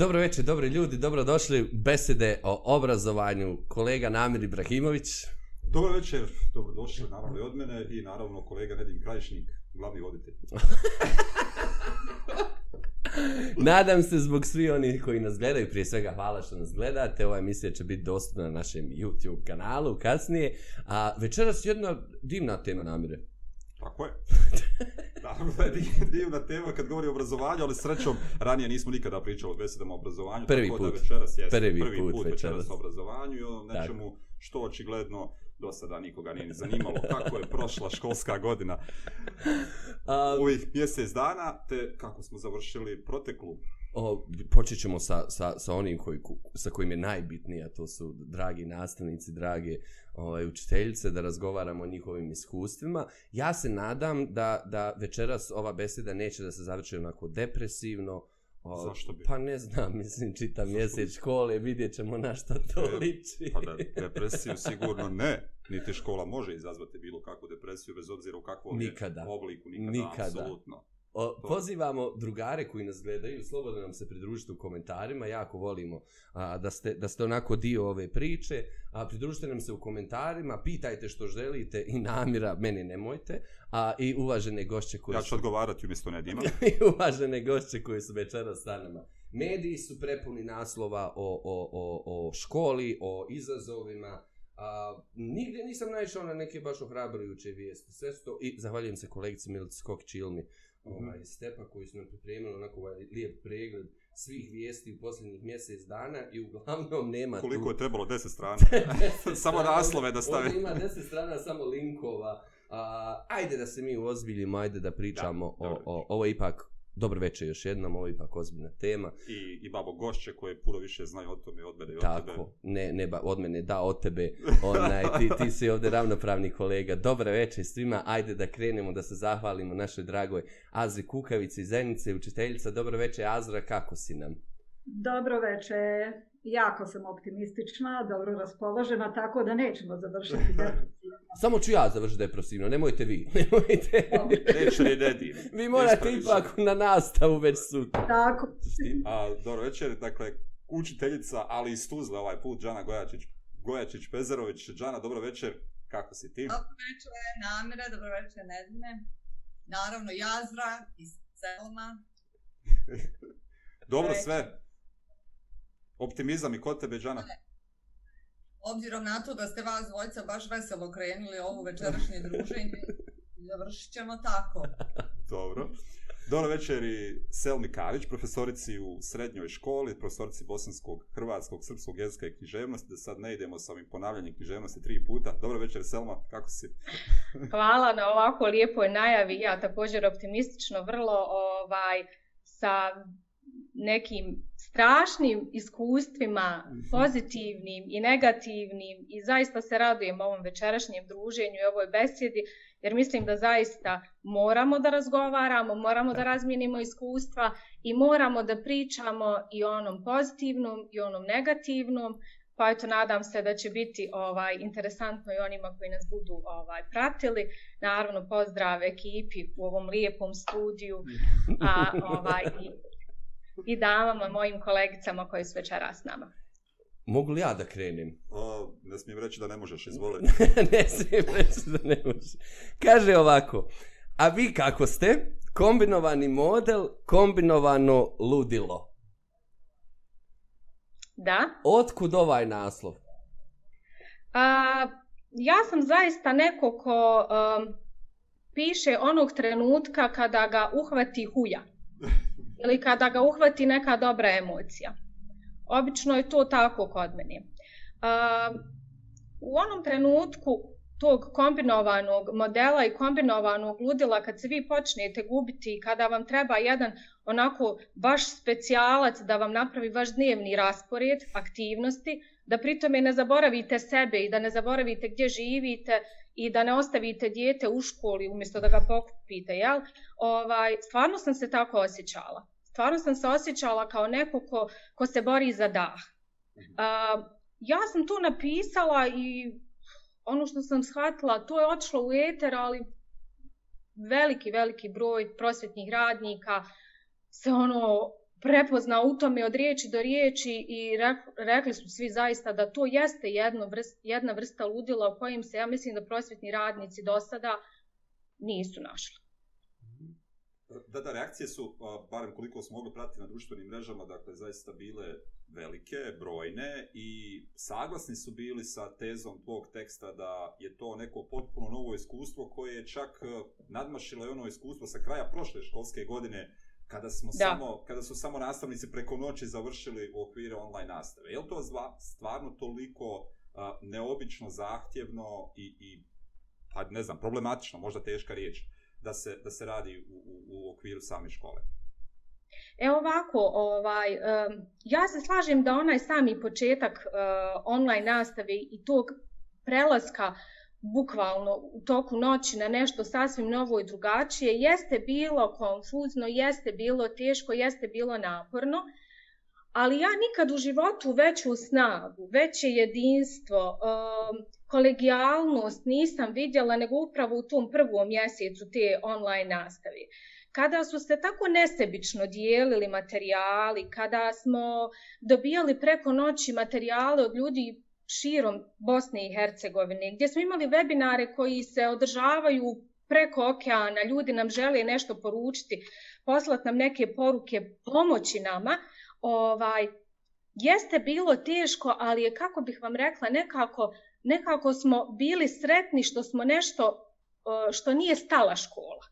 Dobro večer, dobri ljudi, dobro došli u besede o obrazovanju kolega Namir Ibrahimović. Dobro večer, dobro došli, naravno i od mene i naravno kolega Nedim Krajišnik, glavni voditelj. Nadam se zbog svi oni koji nas gledaju, prije svega hvala što nas gledate, ova emisija će biti dostupna na našem YouTube kanalu kasnije, a večeras jedna divna tema namire. Tako je. Naravno da je divna tema kad govori o obrazovanju, ali srećom ranije nismo nikada pričali o besedama o obrazovanju. Prvi tako put. Da večeras jest, Prvi prvi put put, večeras. večeras o obrazovanju i o nečemu što očigledno do sada nikoga nije ni zanimalo kako je prošla školska godina A, ovih mjesec dana, te kako smo završili proteklu. O, počet ćemo sa, sa, sa onim koji, sa kojim je najbitnije, a to su dragi nastavnici, drage ovaj, učiteljice, da razgovaramo o njihovim iskustvima. Ja se nadam da, da večeras ova beseda neće da se završi onako depresivno, O, Zašto bi? Pa ne znam, mislim, čita mjesec škole, vidjet ćemo na šta to E, liči. Pa da, depresiju sigurno ne. Niti škola može izazvati bilo kakvu depresiju, bez obzira u kakvom je Nikada. obliku. Nikada, Nikada. apsolutno. O, pozivamo drugare koji nas gledaju, slobodno nam se pridružite u komentarima, jako volimo a, da, ste, da ste onako dio ove priče, a pridružite nam se u komentarima, pitajte što želite i namira, meni nemojte, a i uvažene gošće koje Ja ću su, odgovarati umjesto Nedima. i uvažene gošće koje su večeras sa nama. Mediji su prepuni naslova o, o, o, o školi, o izazovima, A, nigdje nisam naišao na neke baš ohrabrujuće vijesti. Sve su to, i zahvaljujem se kolegici Milici Skokić-Ilmi, ovaj, Stepa koji su nam pripremili onako ovaj lijep pregled svih vijesti u posljednjih mjesec dana i uglavnom nema Koliko tu... je trebalo? 10 strana. 10 Samo naslove da stave. ovdje ima 10 strana samo linkova. A, ajde da se mi uozbiljimo, ajde da pričamo Da, o, o, ovo ipak, dobro večer još jednom, ovo je ipak ozbiljna tema. I, I babo gošće koje puno više znaju o tome od mene i od tebe. Tako, ne, ne ba, od mene, da, od tebe, onaj, ti, ti si ovdje ravnopravni kolega. Dobre večer svima, ajde da krenemo, da se zahvalimo našoj dragoj Azri Kukavici, Zenice, učiteljica. Dobro večer, Azra, kako si nam? Dobro večer. Jako sam optimistična, dobro raspoložena, tako da nećemo završiti depresivno. Samo ću ja završiti depresivno, nemojte vi, nemojte. Neće ni Nedim. vi morate ipak na nastavu već sutra. Tako. A, dobro večer, dakle, učiteljica, ali iz Tuzle ovaj put, Džana Gojačić, Gojačić Pezerović. Džana, dobro večer, kako si ti? Dobro večer, Namire, dobro večer, Nedime. Naravno, Jazra iz Selma. Dobro večer. sve. Optimizam i kod tebe, Džana. Obzirom na to da ste vas dvojica baš veselo krenuli ovu večerašnje druženje, završit ćemo tako. Dobro. Dobro večer i Selmi Karić, profesorici u srednjoj školi, profesorici bosanskog, hrvatskog, srpskog jezika i književnosti, da sad ne idemo sa ovim ponavljanjem književnosti tri puta. Dobro večer, Selma, kako si? Hvala na ovako lijepoj najavi. Ja također optimistično vrlo ovaj sa nekim strašnim iskustvima, pozitivnim i negativnim i zaista se radujem ovom večerašnjem druženju i ovoj besjedi jer mislim da zaista moramo da razgovaramo, moramo da razmijenimo iskustva i moramo da pričamo i onom pozitivnom i onom negativnom pa eto nadam se da će biti ovaj interesantno i onima koji nas budu ovaj pratili. Naravno pozdrav ekipi u ovom lijepom studiju, a ovaj i, i damama, mojim kolegicama koji su večeras s nama. Mogu li ja da krenem? O, ne smijem reći da ne možeš, izvoli. ne smijem reći da ne može. Kaže ovako, a vi kako ste? Kombinovani model, kombinovano ludilo. Da? Otkud ovaj naslov? A, ja sam zaista neko ko um, piše onog trenutka kada ga uhvati huja ili kada ga uhvati neka dobra emocija. Obično je to tako kod mene. A, u onom trenutku tog kombinovanog modela i kombinovanog ludila kad se vi počnete gubiti i kada vam treba jedan onako baš specijalac da vam napravi vaš dnevni raspored aktivnosti, da pritome ne zaboravite sebe i da ne zaboravite gdje živite i da ne ostavite dijete u školi umjesto da ga pokupite, jel? Ovaj, stvarno sam se tako osjećala. Stvarno sam se osjećala kao neko ko, ko se bori za dah. A, ja sam to napisala i ono što sam shvatila, to je otišlo u eter, ali veliki, veliki broj prosvjetnih radnika se ono prepoznao u tome od riječi do riječi i rekli su svi zaista da to jeste jedno vrst, jedna vrsta ludila u kojim se, ja mislim da prosvjetni radnici do sada nisu našli. Da, da, reakcije su, barem koliko smo mogli pratiti na društvenim mrežama, dakle, zaista bile velike, brojne i saglasni su bili sa tezom tvog teksta da je to neko potpuno novo iskustvo koje je čak nadmašilo ono iskustvo sa kraja prošle školske godine kada smo da. samo kada su samo nastavnici preko noći završili u okviru online nastave. Je li to zva, stvarno toliko uh, neobično zahtjevno i, i pa ne znam, problematično, možda teška riječ, da se, da se radi u, u, u okviru same škole? E ovako, ovaj, ja se slažem da onaj sami početak eh, online nastave i tog prelaska bukvalno u toku noći na nešto sasvim novo i drugačije, jeste bilo konfuzno, jeste bilo teško, jeste bilo naporno, ali ja nikad u životu veću snagu, veće jedinstvo, um, kolegijalnost nisam vidjela nego upravo u tom prvom mjesecu te online nastave. Kada su se tako nesebično dijelili materijali, kada smo dobijali preko noći materijale od ljudi širom Bosne i Hercegovine, gdje smo imali webinare koji se održavaju preko okeana, ljudi nam žele nešto poručiti, poslati nam neke poruke, pomoći nama, ovaj, jeste bilo teško, ali je, kako bih vam rekla, nekako, nekako smo bili sretni što smo nešto, što nije stala škola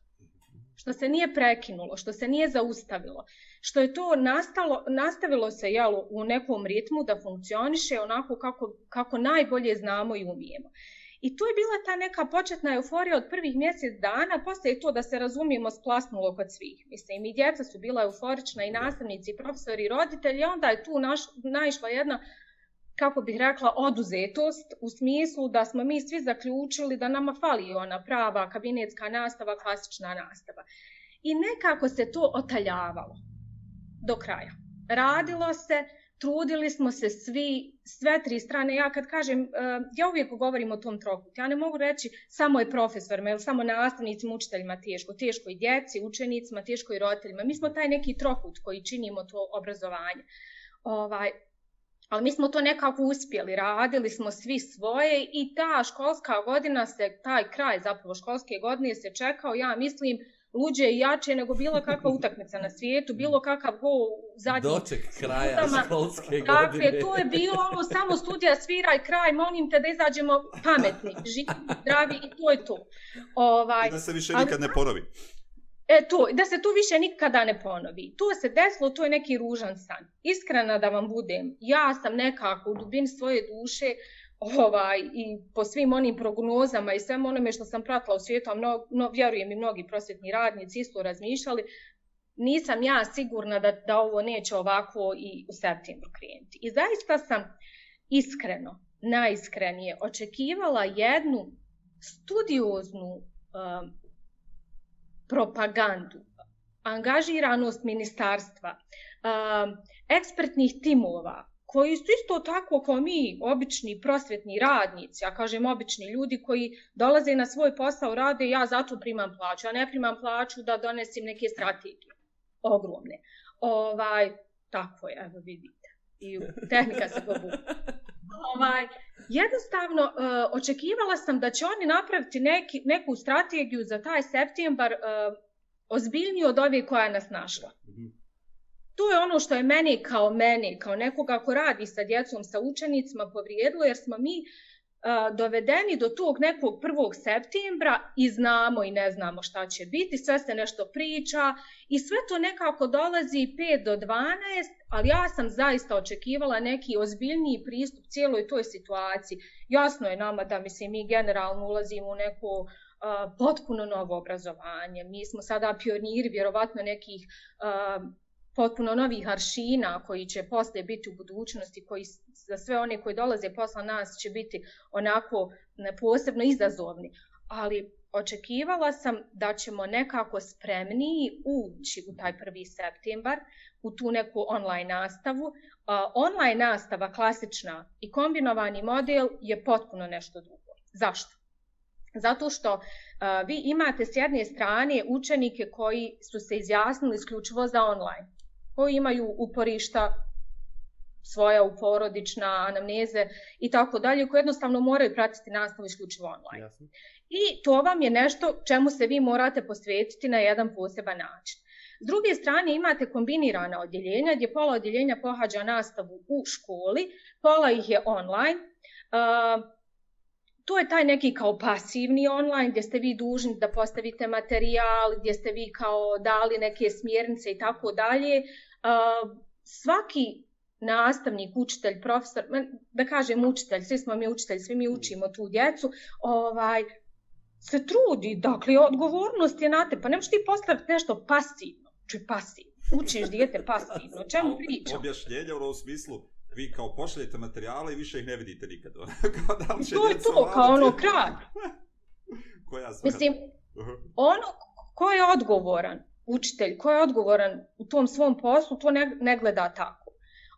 što se nije prekinulo, što se nije zaustavilo, što je to nastalo, nastavilo se jel, u nekom ritmu da funkcioniše onako kako, kako najbolje znamo i umijemo. I to je bila ta neka početna euforija od prvih mjesec dana, posle je to da se razumijemo splasnulo kod svih. Mislim, i djeca su bila euforična, i nastavnici, i profesori, i roditelji, onda je tu naš, naišla jedna kako bih rekla, oduzetost u smislu da smo mi svi zaključili da nama fali ona prava kabinetska nastava, klasična nastava. I nekako se to otaljavalo do kraja. Radilo se, trudili smo se svi, sve tri strane. Ja kad kažem, e, ja uvijek govorim o tom trokutu. Ja ne mogu reći samo je profesorima ili samo nastavnicima, učiteljima teško. Teško i djeci, učenicima, teško i roditeljima. Mi smo taj neki trokut koji činimo to obrazovanje. Ovaj, Ali mi smo to nekako uspjeli, radili smo svi svoje i ta školska godina se, taj kraj zapravo školske godine se čekao, ja mislim, luđe i jače nego bilo kakva utakmica na svijetu, bilo kakav go zadnji. Doček kraja Utama. školske godine. Dakle, to je bilo ono, samo studija sviraj kraj, molim te da izađemo pametni, živi, zdravi i to je to. Ovaj, I da se više nikad ne ponovi. E to, da se to više nikada ne ponovi. To se desilo, to je neki ružan san. Iskrena da vam budem, ja sam nekako u dubini svoje duše ovaj, i po svim onim prognozama i svem onome što sam pratila u svijetu, a mno, no, vjerujem i mnogi prosvjetni radnici isto razmišljali, nisam ja sigurna da, da ovo neće ovako i u septembru krenuti. I zaista sam iskreno, najiskrenije, očekivala jednu studioznu um, propagandu, angažiranost ministarstva, ekspertnih timova, koji su isto tako kao mi, obični prosvjetni radnici, ja kažem obični ljudi koji dolaze na svoj posao, rade, ja zato primam plaću, ja ne primam plaću da donesim neke strategije, ogromne. Ovaj, tako je, evo vidite. I tehnika se pobu. Ovaj, jednostavno, uh, očekivala sam da će oni napraviti neki, neku strategiju za taj septembar uh, ozbiljniju od ove koja nas našla. To je ono što je meni kao meni, kao nekoga ko radi sa djecom, sa učenicima povrijedilo, jer smo mi dovedeni do tog nekog 1. septembra i znamo i ne znamo šta će biti, sve se nešto priča i sve to nekako dolazi 5 do 12, ali ja sam zaista očekivala neki ozbiljniji pristup cijeloj toj situaciji. Jasno je nama da mislim, mi generalno ulazimo u neko uh, potpuno novo obrazovanje. Mi smo sada pioniri vjerovatno nekih uh, potpuno novih aršina koji će posle biti u budućnosti, koji za sve one koji dolaze posla nas će biti onako posebno izazovni. Ali očekivala sam da ćemo nekako spremniji ući u taj 1. septembar, u tu neku online nastavu. Online nastava klasična i kombinovani model je potpuno nešto drugo. Zašto? Zato što vi imate s jedne strane učenike koji su se izjasnili isključivo za online koji imaju uporišta svoja u porodična anamneze i tako dalje, koji jednostavno moraju pratiti nastavu isključivo online. Jasno. I to vam je nešto čemu se vi morate posvetiti na jedan poseban način. S druge strane imate kombinirana odjeljenja gdje pola odjeljenja pohađa nastavu u školi, pola ih je online. Uh, to je taj neki kao pasivni online gdje ste vi dužni da postavite materijal, gdje ste vi kao dali neke smjernice i tako dalje. Uh, svaki nastavnik, učitelj, profesor, da kažem učitelj, svi smo mi učitelji, svi mi učimo tu djecu, ovaj, se trudi, dakle, odgovornost je na te, pa nemoš ti postaviti nešto pasivno, či pasivno, učiš dijete pasivno, o čemu pričam? Objašnjenje u ovom smislu, vi kao pošaljete materijale i više ih ne vidite nikad. kao da li će to je to, kao ono kraj. Koja svrha? Mislim, ono ko je odgovoran, učitelj, ko je odgovoran u tom svom poslu, to ne, ne gleda tako.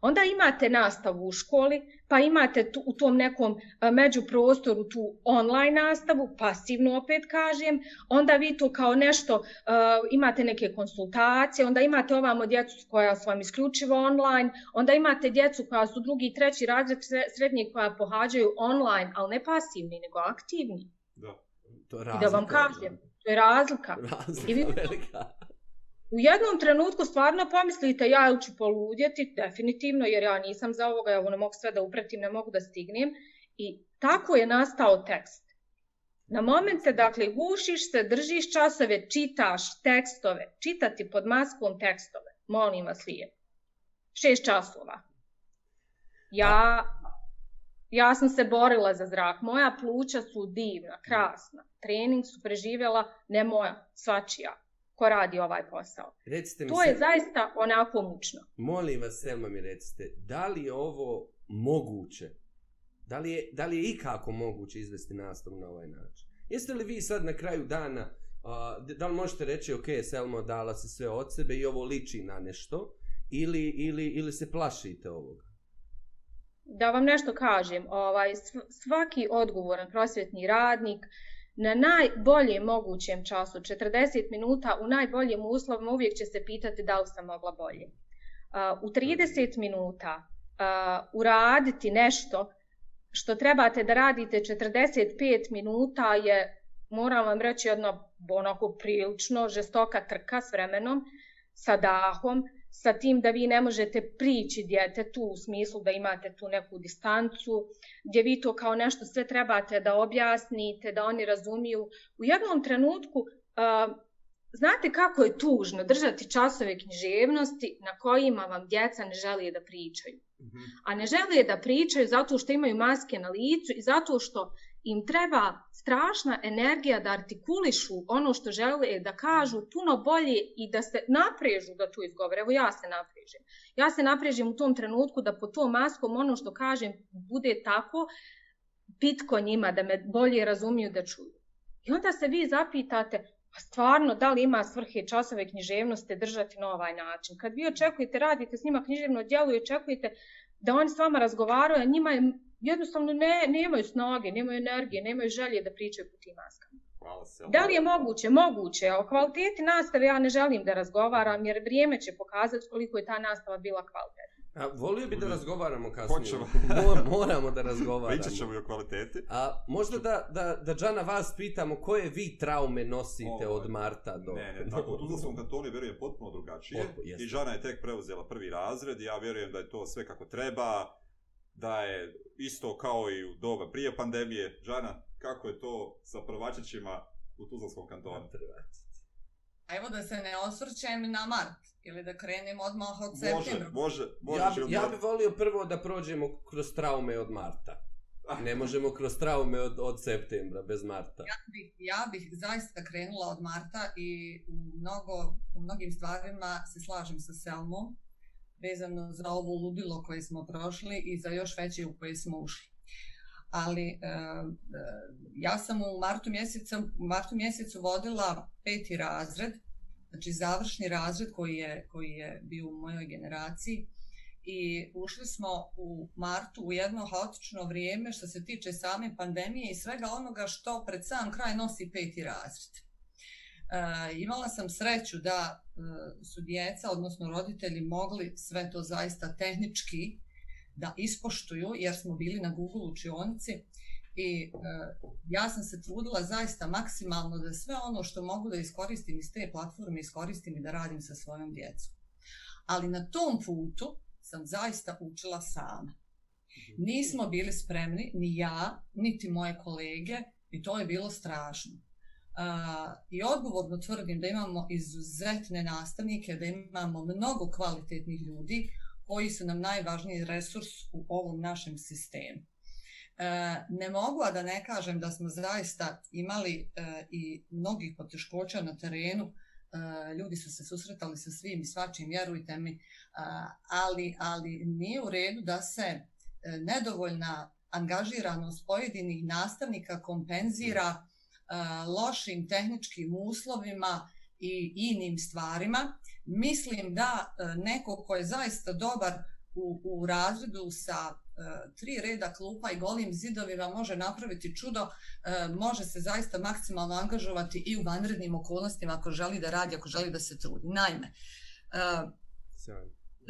Onda imate nastavu u školi, pa imate tu, u tom nekom a, međuprostoru tu online nastavu, pasivno opet kažem, onda vi to kao nešto, a, imate neke konsultacije, onda imate ovamo djecu koja su vam isključivo online, onda imate djecu koja su drugi i treći razred sre- srednjeg koja pohađaju online, ali ne pasivni, nego aktivni. Da. To je I da vam razlika, kažem, to je razlika. Razlika I vi- velika. U jednom trenutku stvarno pomislite ja ću poludjeti, definitivno, jer ja nisam za ovoga, ja ovo ne mogu sve da upratim, ne mogu da stignem. I tako je nastao tekst. Na momente, dakle, gušiš se, držiš časove, čitaš tekstove, čitati pod maskom tekstove, molim vas lije. Šest časova. Ja, ja sam se borila za zrak. Moja pluća su divna, krasna. Trening su preživjela, ne moja, svačija ko radi ovaj posao. Recite mi To je sad- zaista onako mučno. Molim vas, Selma mi recite, da li je ovo moguće? Da li je, da li je ikako moguće izvesti nastavu na ovaj način? Jeste li vi sad na kraju dana, d- da li možete reći, ok, Selma dala se sve od sebe i ovo liči na nešto, ili, ili, ili se plašite ovoga? Da vam nešto kažem, ovaj, sv- svaki odgovoran prosvjetni radnik na najboljem mogućem času, 40 minuta u najboljim uslovima, uvijek će se pitati da li sam mogla bolje. Uh, u 30 minuta uh, uraditi nešto što trebate da radite 45 minuta je, moram vam reći, jedna onako prilično žestoka trka s vremenom, sa dahom, sa tim da vi ne možete prići djetetu u smislu da imate tu neku distancu, gdje vi to kao nešto sve trebate da objasnite, da oni razumiju. U jednom trenutku, uh, znate kako je tužno držati časove književnosti na kojima vam djeca ne žele da pričaju. A ne žele da pričaju zato što imaju maske na licu i zato što im treba strašna energija da artikulišu ono što žele da kažu puno bolje i da se naprežu da to izgovore. Evo ja se naprežem. Ja se naprežem u tom trenutku da po tom maskom ono što kažem bude tako pitko njima, da me bolje razumiju da čuju. I onda se vi zapitate, a stvarno, da li ima svrhe časove književnosti držati na ovaj način? Kad vi očekujete, radite s njima književno djelo i očekujete da oni s vama razgovaraju, a njima je jednostavno ne, nemaju snage, nemaju energije, nemaju želje da pričaju po tim maskama. Hvala. Da li je moguće? Moguće. A o kvaliteti nastave ja ne želim da razgovaram, jer vrijeme će pokazati koliko je ta nastava bila kvalitetna. A, volio bi da Bude. razgovaramo kasnije. Hoćemo. Mo- moramo da razgovaramo. Pričat ćemo i o kvaliteti. A možda da, da, da Džana vas pitamo koje vi traume nosite Ovaj, od Marta do... Ne, ne, tako, u Tuzlanskom kantonu je, vjerujem potpuno drugačije. Potpuno. I Žana je tek preuzela prvi razred i ja vjerujem da je to sve kako treba, da je isto kao i u doba prije pandemije. Žana, kako je to sa prvačićima u Tuzlanskom kantonu? A evo da se ne osvrćem na mart, ili da krenem odmah od Može, septembra. može, može. Ja, bi- ja bih volio prvo da prođemo kroz traume od Marta. Ne možemo kroz traume od, od septembra, bez Marta. Ja bih, ja bih zaista krenula od marta i u, mnogo, u mnogim stvarima se slažem sa Selmom, vezano za ovo ludilo koje smo prošli i za još veće u koje smo ušli. Ali e, e, ja sam u martu mjesecu, u martu mjesecu vodila peti razred, znači završni razred koji je, koji je bio u mojoj generaciji i ušli smo u martu u jedno haotično vrijeme što se tiče same pandemije i svega onoga što pred sam kraj nosi peti razred. Eh, imala sam sreću da eh, su djeca, odnosno roditelji, mogli sve to zaista tehnički da ispoštuju, jer smo bili na Google učionici i eh, ja sam se trudila zaista maksimalno da sve ono što mogu da iskoristim iz te platforme iskoristim i da radim sa svojom djecom. Ali na tom putu sam zaista učila sama. Nismo bili spremni, ni ja, niti moje kolege, i to je bilo strašno. Uh, I odgovorno tvrdim da imamo izuzetne nastavnike, da imamo mnogo kvalitetnih ljudi koji su nam najvažniji resurs u ovom našem sistemu. E, ne mogu a da ne kažem da smo zaista imali e, i mnogih poteškoća na terenu, e, ljudi su se susretali sa svim i svačim, vjerujte mi, e, ali, ali nije u redu da se e, nedovoljna angažiranost pojedinih nastavnika kompenzira lošim tehničkim uslovima i inim stvarima. Mislim da neko ko je zaista dobar u, u razredu sa E, tri reda klupa i golim zidovima može napraviti čudo, e, može se zaista maksimalno angažovati i u vanrednim okolnostima ako želi da radi, ako želi da se trudi. Naime,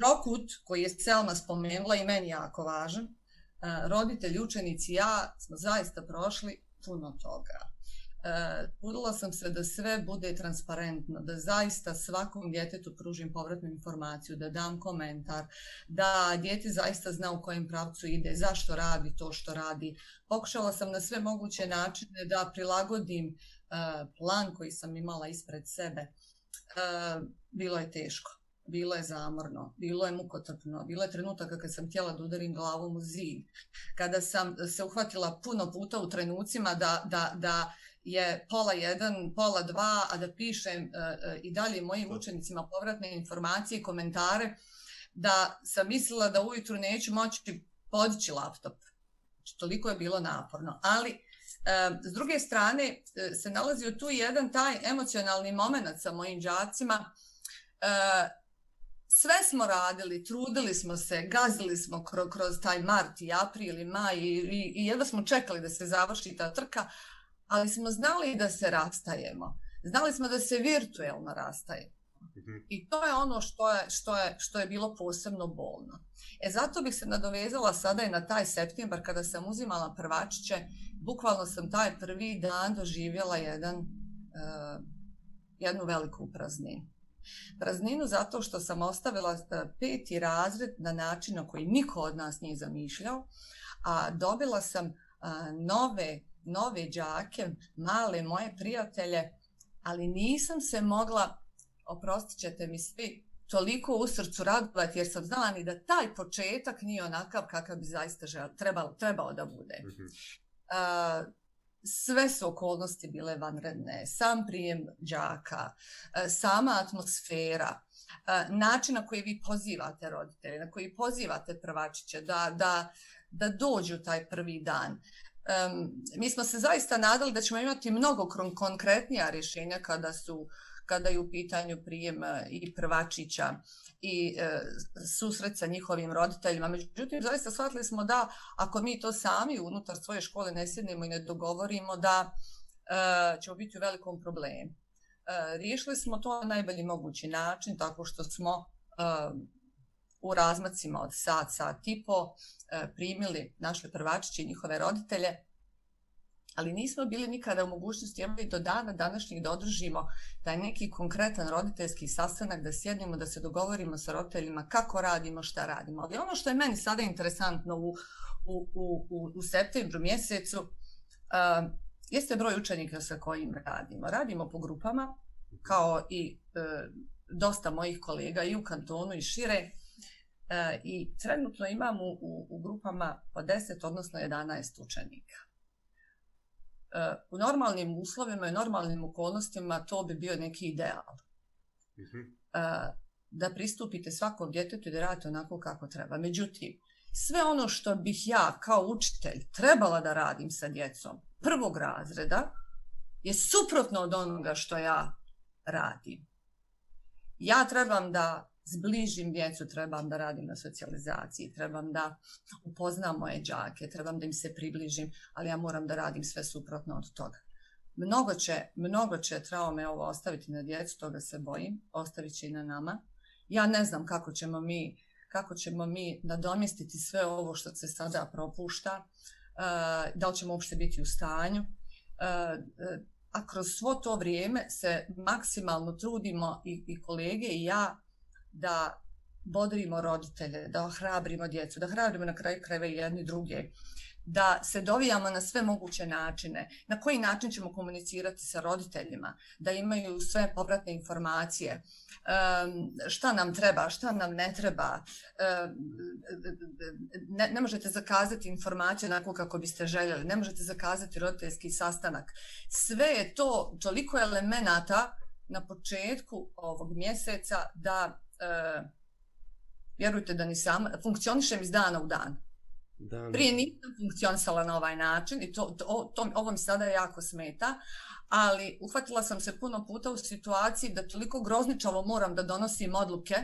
Rokut, koji je Selma spomenula i meni jako važan, e, roditelji, učenici ja smo zaista prošli puno toga. Eh, Trudila sam se da sve bude transparentno, da zaista svakom djetetu pružim povratnu informaciju, da dam komentar, da djete zaista zna u kojem pravcu ide, zašto radi to što radi. Pokušala sam na sve moguće načine da prilagodim eh, plan koji sam imala ispred sebe. Uh, bilo je teško. Bilo je zamorno, bilo je mukotrpno, bilo je trenutaka kad sam htjela da udarim glavom u zid, kada sam se uhvatila puno puta u trenucima da, da, da je pola jedan, pola dva, a da pišem uh, uh, i dalje mojim učenicima povratne informacije i komentare, da sam mislila da ujutru neću moći podići laptop. Znači, toliko je bilo naporno. Ali, uh, s druge strane, se nalazio tu jedan taj emocionalni moment sa mojim džacima. Sve smo radili, trudili smo se, gazili smo kroz, taj mart i april i maj i, i jedva smo čekali da se završi ta trka, ali smo znali da se rastajemo. Znali smo da se virtuelno rastajemo. Mhm. I to je ono što je, što, je, što je bilo posebno bolno. E zato bih se nadovezala sada i na taj septembar kada sam uzimala prvačiće. Bukvalno sam taj prvi dan doživjela jedan, uh, jednu veliku prazninu. Prazninu zato što sam ostavila e, peti razred na način na koji niko od nas nije zamišljao, a dobila sam uh, nove nove džake, male moje prijatelje, ali nisam se mogla, oprostit ćete mi svi, toliko u srcu radovati jer sam znala ni da taj početak nije onakav kakav bi zaista žel, trebalo, trebao da bude. Uh, sve su okolnosti bile vanredne, sam prijem džaka, sama atmosfera, način na koji vi pozivate roditelje, na koji pozivate prvačiće da, da, da dođu taj prvi dan. Um, mi smo se zaista nadali da ćemo imati mnogo konkretnija rješenja kada su kada je u pitanju prijem e, i prvačića i e, susret sa njihovim roditeljima. Međutim, zaista shvatili smo da ako mi to sami unutar svoje škole ne sjednemo i ne dogovorimo, da e, ćemo biti u velikom problemu. E, riješili smo to na najbolji mogući način, tako što smo e, u razmacima od sat, sat i po, e, primili naše prvačiće i njihove roditelje, ali nismo bili nikada u mogućnosti evo do dana današnjih da održimo taj neki konkretan roditeljski sastanak, da sjednemo, da se dogovorimo sa roditeljima kako radimo, šta radimo. Ali ono što je meni sada interesantno u, u, u, u, u septembru mjesecu, uh, jeste broj učenika sa kojim radimo. Radimo po grupama, kao i e, dosta mojih kolega i u kantonu i šire, E, i trenutno imamo u, u grupama po 10, odnosno 11 učenika. E, u normalnim uslovima i normalnim okolnostima to bi bio neki ideal. Mhm. E, da pristupite svakom djetetu i da radite onako kako treba. Međutim, sve ono što bih ja kao učitelj trebala da radim sa djecom prvog razreda je suprotno od onoga što ja radim. Ja trebam da zbližim djecu, trebam da radim na socijalizaciji, trebam da upoznam moje džake, trebam da im se približim, ali ja moram da radim sve suprotno od toga. Mnogo će, mnogo će traume ovo ostaviti na djecu, toga se bojim, ostavit će i na nama. Ja ne znam kako ćemo mi, kako ćemo mi nadomjestiti sve ovo što se sada propušta, eh, da li ćemo uopšte biti u stanju. Eh, eh, a kroz svo to vrijeme se maksimalno trudimo i, i kolege i ja da bodrimo roditelje, da ohrabrimo djecu, da hrabrimo na kraju krajeva i jedni druge, da se dovijamo na sve moguće načine, na koji način ćemo komunicirati sa roditeljima, da imaju sve povratne informacije, šta nam treba, šta nam ne treba, ne, ne možete zakazati informaciju onako kako biste željeli, ne možete zakazati roditeljski sastanak. Sve je to toliko elemenata na početku ovog mjeseca da uh, vjerujte da ni sama, funkcionišem iz dana u dan. Da, Prije nisam funkcionisala na ovaj način i to, to, to, ovo mi sada jako smeta, ali uhvatila sam se puno puta u situaciji da toliko grozničavo moram da donosim odluke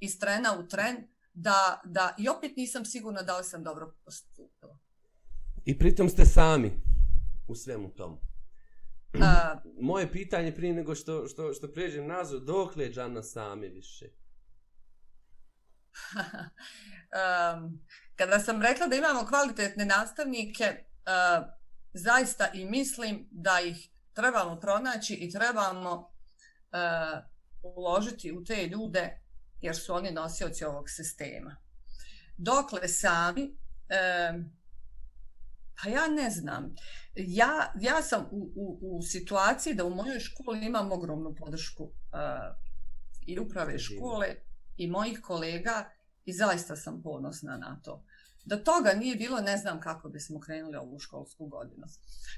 iz trena u tren, da, da i opet nisam sigurna da li sam dobro postupila. I pritom ste sami u svemu tomu. A, Moje pitanje prije nego što, što, što pređem nazor, dok je Džana sami više? um, kada sam rekla da imamo kvalitetne nastavnike, uh, zaista i mislim da ih trebamo pronaći i trebamo uh, uložiti u te ljude jer su oni nosioci ovog sistema. Dokle sami, uh, pa ja ne znam, ja, ja sam u, u, u situaciji da u mojoj školi imam ogromnu podršku uh, i uprave škole i mojih kolega i zaista sam ponosna na to. Da toga nije bilo, ne znam kako bismo krenuli ovu školsku godinu.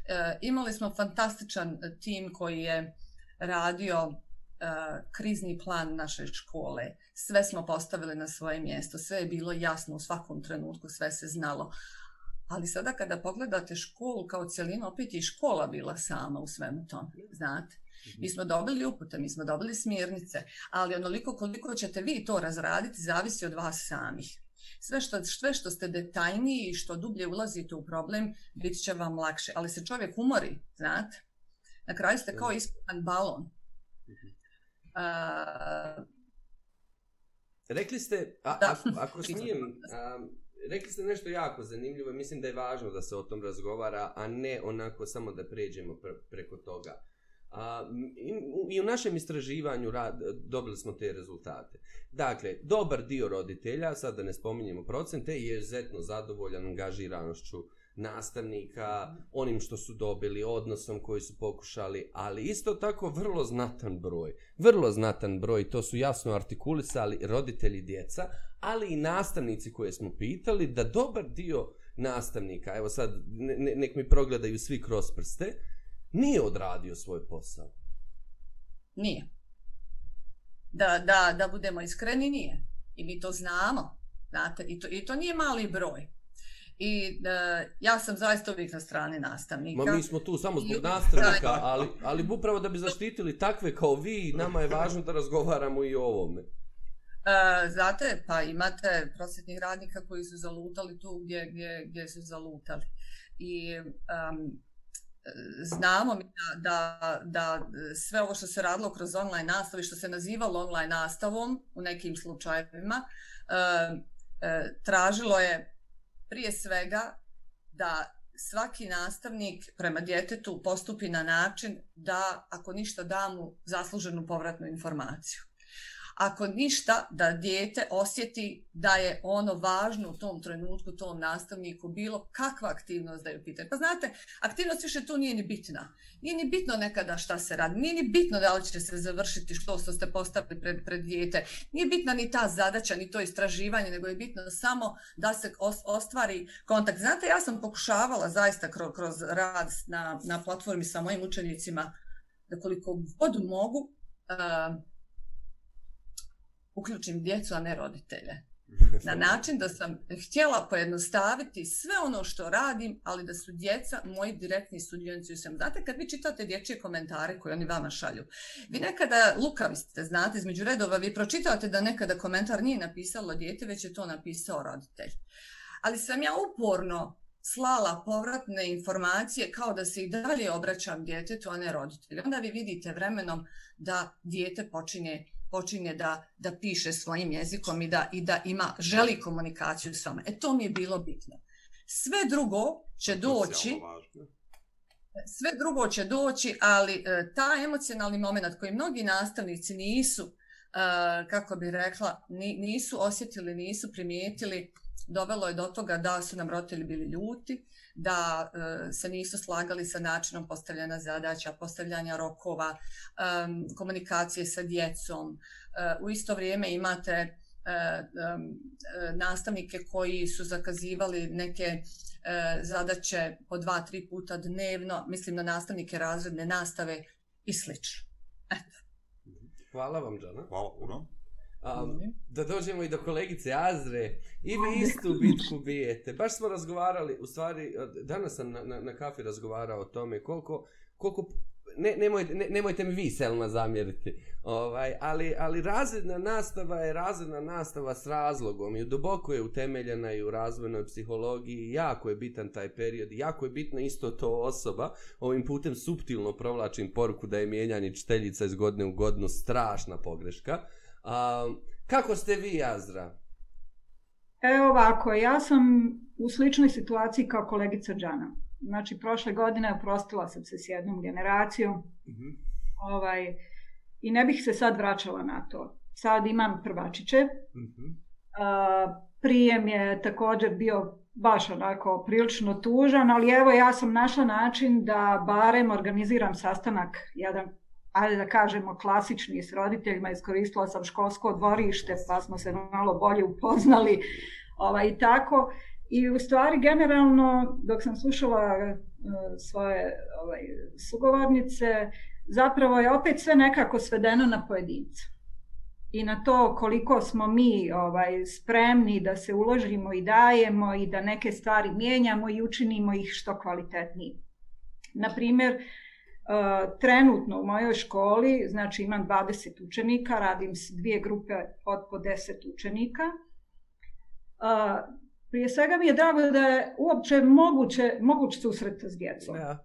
E, imali smo fantastičan e, tim koji je radio e, krizni plan naše škole. Sve smo postavili na svoje mjesto, sve je bilo jasno u svakom trenutku, sve se znalo. Ali sada kada pogledate školu kao cijelinu, opet je i škola bila sama u svemu tome, znate. Mi smo dobili upute, mi smo dobili smjernice, ali onoliko koliko ćete vi to razraditi zavisi od vas samih. Sve što, sve što ste detaljniji i što dublje ulazite u problem, bit će vam lakše. Ali se čovjek umori, znate? Na kraju ste kao isputan balon. Uh, rekli ste, a, a, ako smijem, a, rekli ste nešto jako zanimljivo, mislim da je važno da se o tom razgovara, a ne onako samo da pređemo pre, preko toga. A, i, I u našem istraživanju rad, dobili smo te rezultate. Dakle, dobar dio roditelja, sad da ne spominjemo procente, je izuzetno zadovoljan angažiranošću nastavnika, onim što su dobili, odnosom koji su pokušali, ali isto tako vrlo znatan broj. Vrlo znatan broj, to su jasno artikulisali roditelji djeca, ali i nastavnici koje smo pitali, da dobar dio nastavnika, evo sad ne, nek mi progledaju svi kroz prste, nije odradio svoj posao. Nije. Da, da, da budemo iskreni, nije. I mi to znamo. Znate, i to, i to nije mali broj. I uh, ja sam zaista uvijek na strani nastavnika. Ma mi smo tu samo zbog nastavnika, ali, ali upravo da bi zaštitili takve kao vi, nama je važno da razgovaramo i o ovome. Uh, znate, pa imate prosjetnih radnika koji su zalutali tu gdje, gdje, gdje su zalutali. I um, znamo mi da, da, da sve ovo što se radilo kroz online nastavu što se nazivalo online nastavom u nekim slučajevima, e, e, tražilo je prije svega da svaki nastavnik prema djetetu postupi na način da ako ništa da mu zasluženu povratnu informaciju ako ništa da dijete osjeti da je ono važno u tom trenutku tom nastavniku bilo kakva aktivnost da je pitanje. Pa znate, aktivnost više tu nije ni bitna. Nije ni bitno nekada šta se radi. Nije ni bitno da li će se završiti što ste postavili pred, pred dijete. Nije bitna ni ta zadaća, ni to istraživanje, nego je bitno samo da se ostvari kontakt. Znate, ja sam pokušavala zaista kroz, kroz rad na, na platformi sa mojim učenicima da koliko god mogu uh, uključim djecu, a ne roditelje. Na način da sam htjela pojednostaviti sve ono što radim, ali da su djeca moji direktni sudionici u. Znate, kad vi čitate dječje komentare koje oni vama šalju, vi nekada lukavi ste, znate, između redova, vi pročitate da nekada komentar nije napisalo djete, već je to napisao roditelj. Ali sam ja uporno slala povratne informacije kao da se i dalje obraćam djetetu, a ne roditelju. Onda vi vidite vremenom da dijete počinje počinje da, da piše svojim jezikom i da, i da ima, želi komunikaciju s vama. E to mi je bilo bitno. Sve drugo će doći, sve drugo će doći, ali e, ta emocionalni moment koji mnogi nastavnici nisu, e, kako bi rekla, ni, nisu osjetili, nisu primijetili, dovelo je do toga da su nam roditelji bili ljuti, da e, se nisu slagali sa načinom postavljanja zadaća, postavljanja rokova, e, komunikacije sa djecom. E, u isto vrijeme imate nastavnike koji su zakazivali neke zadaće po dva, tri puta dnevno, mislim na nastavnike razredne nastave i slično. Eto. Hvala vam, Džana. Hvala puno. Um, da dođemo i do kolegice Azre. I vi istu bitku bijete. Baš smo razgovarali, u stvari, danas sam na, na, na kafi razgovarao o tome koliko, koliko ne, nemojte, ne, nemojte mi vi Selma zamjeriti, ovaj, ali, ali razredna nastava je razredna nastava s razlogom. I duboko je utemeljena i u razvojnoj psihologiji, jako je bitan taj period, jako je bitna isto to osoba, ovim putem subtilno provlačim poruku da je mijenjanje čiteljica iz godine u godinu strašna pogreška, Kako ste vi, Azra? Evo ovako, ja sam u sličnoj situaciji kao kolegica Džana. Znači, prošle godine oprostila sam se s jednom generacijom. Mm -hmm. ovaj, I ne bih se sad vraćala na to. Sad imam prvačiće. Mm -hmm. A, prijem je također bio baš onako prilično tužan, ali evo ja sam našla način da barem organiziram sastanak jedan ajde da kažemo, klasični s roditeljima, iskoristila sam školsko dvorište, pa smo se malo bolje upoznali ovaj, i tako. I u stvari, generalno, dok sam slušala eh, svoje ovaj, sugovornice, zapravo je opet sve nekako svedeno na pojedinca. I na to koliko smo mi ovaj spremni da se uložimo i dajemo i da neke stvari mijenjamo i učinimo ih što kvalitetnije. Na primjer, trenutno u mojoj školi, znači imam 20 učenika, radim s dvije grupe od po 10 učenika. Uh, prije svega mi je drago da je uopće moguće, moguće susret s djecom. Ja.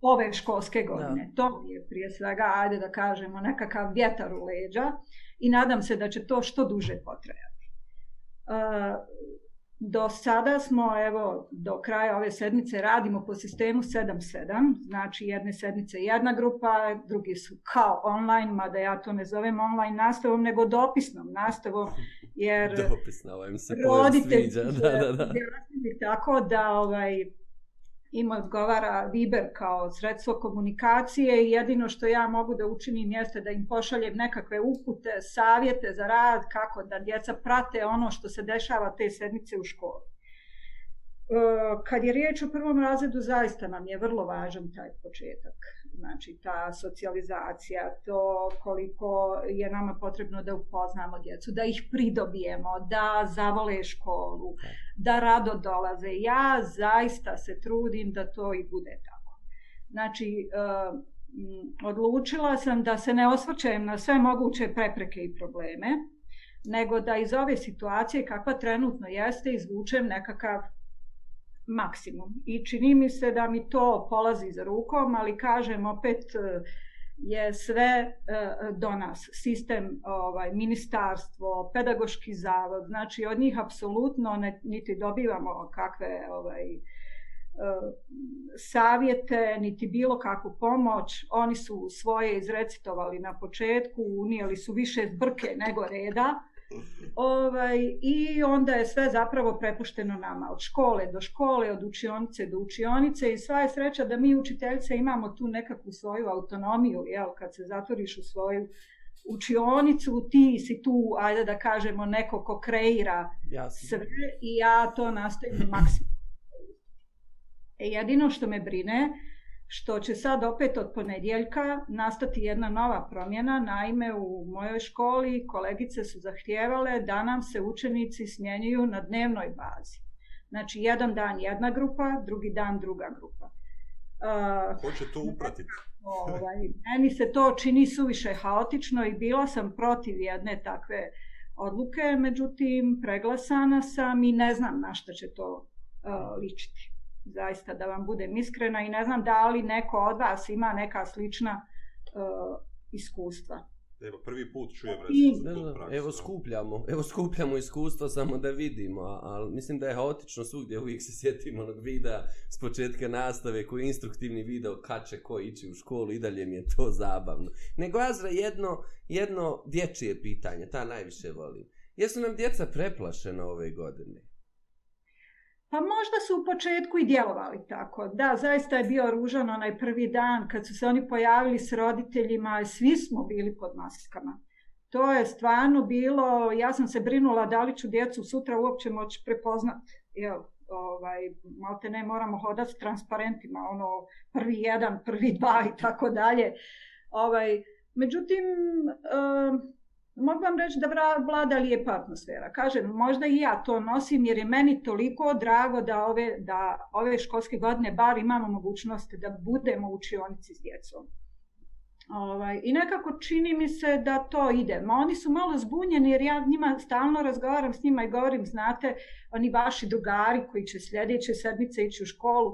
Ove školske godine. Ja. To je prije svega, ajde da kažemo, nekakav vjetar u leđa i nadam se da će to što duže potrajati. Do sada smo, evo, do kraja ove sedmice radimo po sistemu 7-7, znači jedne sedmice jedna grupa, drugi su kao online, mada ja to ne zovem online nastavom, nego dopisnom nastavom, jer Dopisno, ovaj se roditelji da, da, da. tako da ovaj, im odgovara Viber kao sredstvo komunikacije i jedino što ja mogu da učinim jeste da im pošaljem nekakve upute, savjete za rad, kako da djeca prate ono što se dešava te sedmice u školi. E, kad je riječ o prvom razredu, zaista nam je vrlo važan taj početak. Znači, ta socijalizacija, to koliko je nama potrebno da upoznamo djecu, da ih pridobijemo, da zavole školu, da rado dolaze. Ja zaista se trudim da to i bude tako. Znači, e, odlučila sam da se ne osvrćem na sve moguće prepreke i probleme, nego da iz ove situacije kakva trenutno jeste izvučem nekakav maksimum. I čini mi se da mi to polazi za rukom, ali kažem opet e, je sve e, do nas. Sistem, ovaj, ministarstvo, pedagoški zavod, znači od njih apsolutno ne, niti dobivamo kakve ovaj, e, savjete, niti bilo kakvu pomoć. Oni su svoje izrecitovali na početku, unijeli su više zbrke nego reda. Ovaj, I onda je sve zapravo prepušteno nama, od škole do škole, od učionice do učionice i sva je sreća da mi učiteljice imamo tu nekakvu svoju autonomiju, jel, kad se zatvoriš u svoju učionicu, ti si tu, ajde da kažemo, neko ko kreira Jasne. sve i ja to nastavim maksimum. E, jedino što me brine, što će sad opet od ponedjeljka nastati jedna nova promjena. Naime, u mojoj školi kolegice su zahtijevale da nam se učenici smjenjuju na dnevnoj bazi. Znači, jedan dan jedna grupa, drugi dan druga grupa. Uh, Ko će to upratiti? ovaj, meni se to čini suviše haotično i bila sam protiv jedne takve odluke, međutim, preglasana sam i ne znam na što će to uh, ličiti. Zaista da vam budem iskrena i ne znam da li neko od vas ima neka slična uh, iskustva. Evo, prvi put čujem I, Evo skupljamo, evo skupljamo iskustvo samo da vidimo, ali mislim da je haotično svugdje, uvijek se sjetimo onog videa s početka nastave koji je instruktivni video kad će ko ići u školu i dalje mi je to zabavno. Nego Azra, jedno, jedno dječje pitanje, ta najviše volim. Jesu nam djeca preplašena ove godine? Pa možda su u početku i djelovali tako. Da, zaista je bio ružan onaj prvi dan kad su se oni pojavili s roditeljima, svi smo bili pod maskama. To je stvarno bilo, ja sam se brinula da li ću djecu sutra uopće moći prepoznati. Jel, ovaj, malte ne moramo hodati s transparentima, ono prvi jedan, prvi dva i tako dalje. Ovaj, međutim, um, mogu vam reći da vlada lijepa atmosfera. Kažem, možda i ja to nosim jer je meni toliko drago da ove, da ove školske godine bar imamo mogućnost da budemo u učionici s djecom. Ovaj, I nekako čini mi se da to ide. Ma oni su malo zbunjeni jer ja njima stalno razgovaram s njima i govorim, znate, oni vaši drugari koji će sljedeće sedmice ići u školu,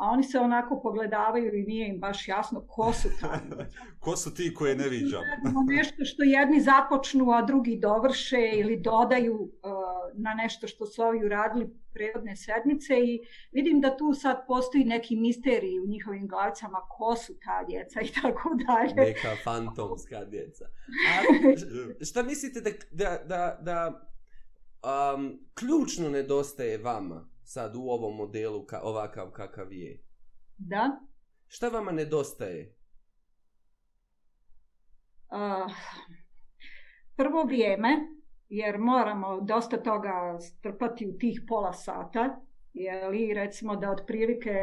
a oni se onako pogledavaju i nije im baš jasno ko su tamo. ko su ti koje ne viđam? nešto što jedni započnu, a drugi dovrše ili dodaju uh, na nešto što su ovi uradili prevodne sedmice i vidim da tu sad postoji neki misterij u njihovim glavicama ko su ta djeca i tako dalje. Neka fantomska djeca. A šta mislite da, da, da, da um, ključno nedostaje vama sad u ovom modelu ka, ovakav kakav je? Da. Šta vama nedostaje? Uh, prvo vrijeme, jer moramo dosta toga strpati u tih pola sata, jeli recimo da otprilike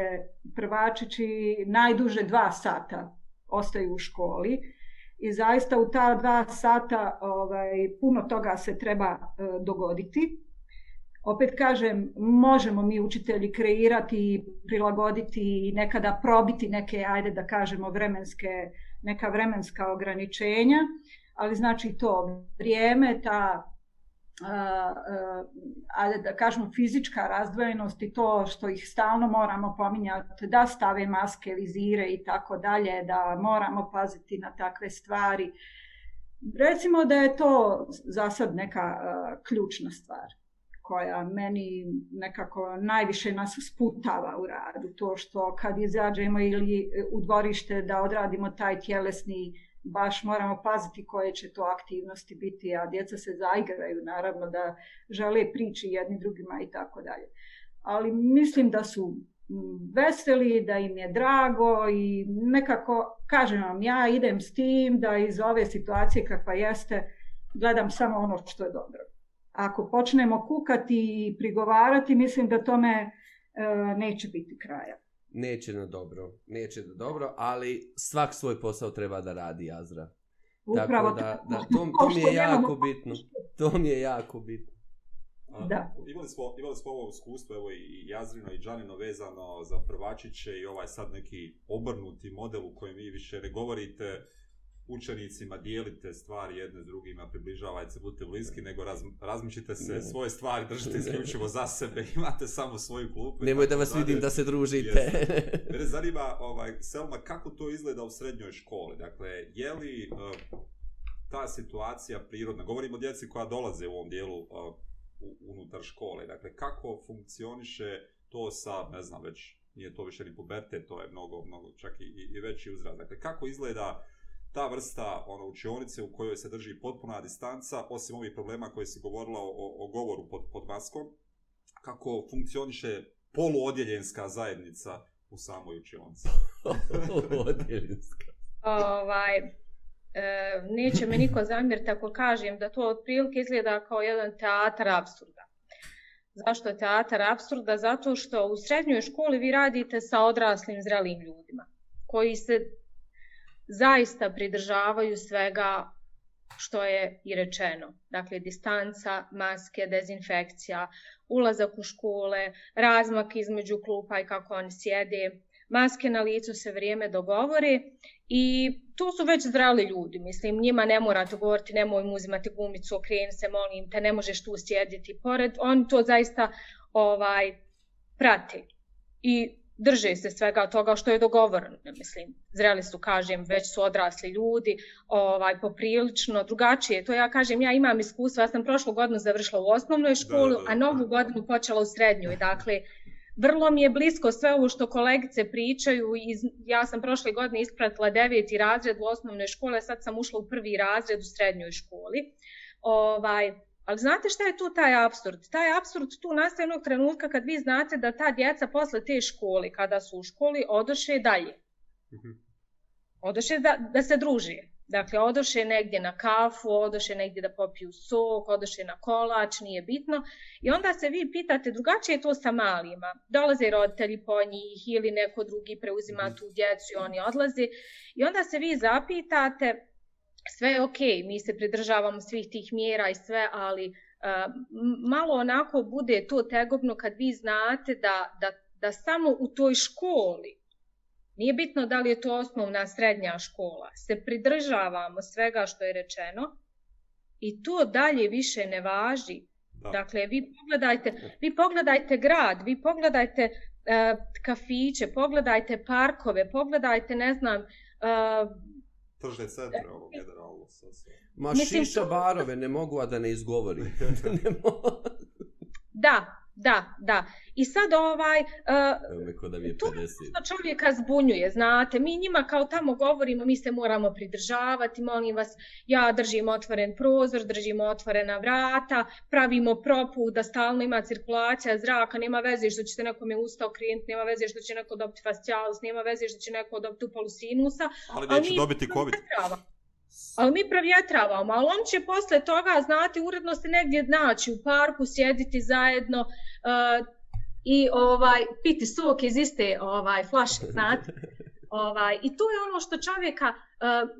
prvačići najduže dva sata ostaju u školi i zaista u ta dva sata ovaj, puno toga se treba uh, dogoditi opet kažem, možemo mi učitelji kreirati, prilagoditi i nekada probiti neke, ajde da kažemo, vremenske, neka vremenska ograničenja, ali znači to vrijeme, ta ajde da kažemo fizička razdvojenost i to što ih stalno moramo pominjati da stave maske, vizire i tako dalje, da moramo paziti na takve stvari. Recimo da je to za sad neka uh, ključna stvar koja meni nekako najviše nas sputava u radu. To što kad izađemo ili e, u dvorište da odradimo taj tjelesni, baš moramo paziti koje će to aktivnosti biti, a djeca se zaigraju naravno da žele priči jedni drugima i tako dalje. Ali mislim da su veseli, da im je drago i nekako, kažem vam, ja idem s tim da iz ove situacije kakva jeste, gledam samo ono što je dobro ako počnemo kukati i prigovarati, mislim da tome e, neće biti kraja. Neće na dobro, neće na dobro, ali svak svoj posao treba da radi Azra. Upravo Tako da, da to, to mi je jako bitno. To mi je jako bitno. Da. Imali smo, imali smo ovo iskustvo, evo i Jazrino i Džanino vezano za prvačiće i ovaj sad neki obrnuti model u kojem vi više ne govorite učenicima dijelite stvari jedne s drugima, približavajte se, budite bliski, nego raz, razmišljite se, ne. svoje stvari držite isključivo za sebe, imate samo svoju klupu. Nemoj da vas vidim da se družite. Mene zanima, ovaj, Selma, kako to izgleda u srednjoj školi? Dakle, je li uh, ta situacija prirodna? Govorimo o djeci koja dolaze u ovom dijelu uh, unutar škole. Dakle, kako funkcioniše to sa, ne znam, već nije to više ni puberte, to je mnogo, mnogo čak i, i veći uzrast. Dakle, kako izgleda ta vrsta ono, učionice u kojoj se drži potpuna distanca, osim ovih problema koje si govorila o, o govoru pod, pod maskom, kako funkcioniše poluodjeljenska zajednica u samoj učionici. Poluodjeljenska. ovaj, e, neće me niko zamjeriti ako kažem da to otprilike izgleda kao jedan teatar absurda. Zašto je teatar absurda? Zato što u srednjoj školi vi radite sa odraslim zrelim ljudima koji se zaista pridržavaju svega što je i rečeno. Dakle, distanca, maske, dezinfekcija, ulazak u škole, razmak između klupa i kako oni sjede, maske na licu se vrijeme dogovori i to su već zdrali ljudi. Mislim, njima ne morate govoriti, nemoj mu uzimati gumicu, okreni se, molim te, ne možeš tu sjediti pored. Oni to zaista ovaj prati. i drže se svega toga što je dogovoreno. Mislim, zreli su, kažem, već su odrasli ljudi, ovaj, poprilično drugačije. To ja kažem, ja imam iskustvo, ja sam prošlu godinu završila u osnovnoj školi, da, da, da. a novu godinu počela u srednjoj. Dakle, vrlo mi je blisko sve ovo što kolegice pričaju. Iz, ja sam prošle godine ispratila deveti razred u osnovnoj škole, sad sam ušla u prvi razred u srednjoj školi. Ovaj, Ali znate šta je tu taj absurd? Taj absurd tu nastaje jednog trenutka kad vi znate da ta djeca posle te škole, kada su u školi, odoše dalje. Mhm. Odoše da, da se druže. Dakle, odoše negdje na kafu, odoše negdje da popiju sok, odoše na kolač, nije bitno. I onda se vi pitate, drugačije je to sa malima. Dolaze roditelji po njih ili neko drugi preuzima mhm. tu djecu i oni odlaze. I onda se vi zapitate, sve je ok, mi se pridržavamo svih tih mjera i sve, ali uh, malo onako bude to tegobno kad vi znate da, da, da samo u toj školi, nije bitno da li je to osnovna srednja škola, se pridržavamo svega što je rečeno i to dalje više ne važi. Da. Dakle, vi pogledajte, vi pogledajte grad, vi pogledajte uh, kafiće, pogledajte parkove, pogledajte, ne znam, uh, tržne centre ovo generalno. Ma Mislim, šiša barove ne mogu, a da ne izgovori. ne da, Da, da. I sad ovaj... Uh, da mi je 50. To čovjeka zbunjuje, znate. Mi njima kao tamo govorimo, mi se moramo pridržavati, molim vas, ja držim otvoren prozor, držimo otvorena vrata, pravimo propu da stalno ima cirkulacija zraka, nema veze što će se nekome usta okrenuti, nema veze što će neko dobiti fascialus, nema veze što će neko dobiti upalu sinusa. Ali neće dobiti COVID. Ali mi provjetravamo, ali on će posle toga, znate, uredno se negdje naći u parku, sjediti zajedno uh, i ovaj piti sok iz iste ovaj flaše, znate. Ovaj, I to je ono što čovjeka uh,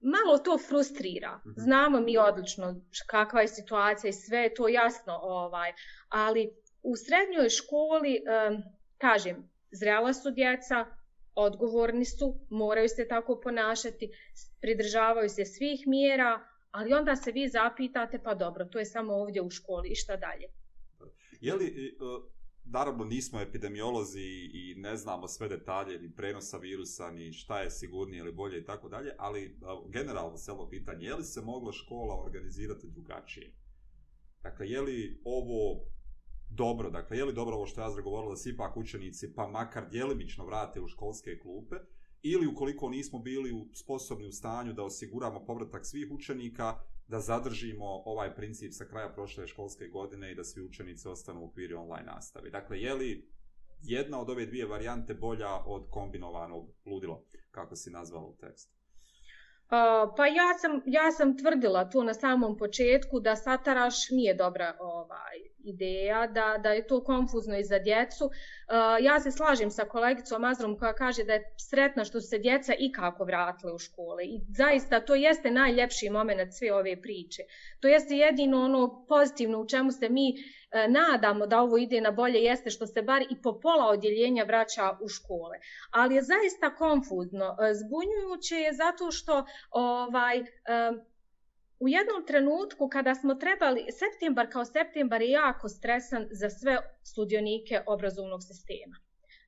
malo to frustrira. Mhm. Znamo mi odlično kakva je situacija i sve je to jasno, ovaj, ali u srednjoj školi, um, kažem, zrela su djeca, odgovorni su, moraju se tako ponašati, pridržavaju se svih mjera, ali onda se vi zapitate, pa dobro, to je samo ovdje u školi i šta dalje. Je li, e, e, naravno nismo epidemiolozi i ne znamo sve detalje, ni prenosa virusa, ni šta je sigurnije ili bolje i tako dalje, ali e, generalno se ovo pitanje, je li se mogla škola organizirati drugačije? Dakle, je li ovo dobro, dakle, je li dobro ovo što je Azra govorila da se ipak učenici pa makar djelimično vrate u školske klupe, ili ukoliko nismo bili u, sposobni u stanju da osiguramo povratak svih učenika, da zadržimo ovaj princip sa kraja prošle školske godine i da svi učenici ostanu u okviru online nastave. Dakle, je li jedna od ove dvije varijante bolja od kombinovanog ludila, kako si nazvala u tekstu? Uh, pa ja sam, ja sam tvrdila tu na samom početku da Sataraš nije dobra ovaj, ideja, da, da je to konfuzno i za djecu. Uh, ja se slažem sa kolegicom Azrom koja kaže da je sretna što su se djeca i kako vratile u škole. I zaista to jeste najljepši moment sve ove priče. To jeste jedino ono pozitivno u čemu se mi uh, nadamo da ovo ide na bolje jeste što se bar i po pola odjeljenja vraća u škole. Ali je zaista konfuzno. Uh, zbunjujuće je zato što ovaj... Uh, u jednom trenutku kada smo trebali, septembar kao septembar je jako stresan za sve sudionike obrazovnog sistema.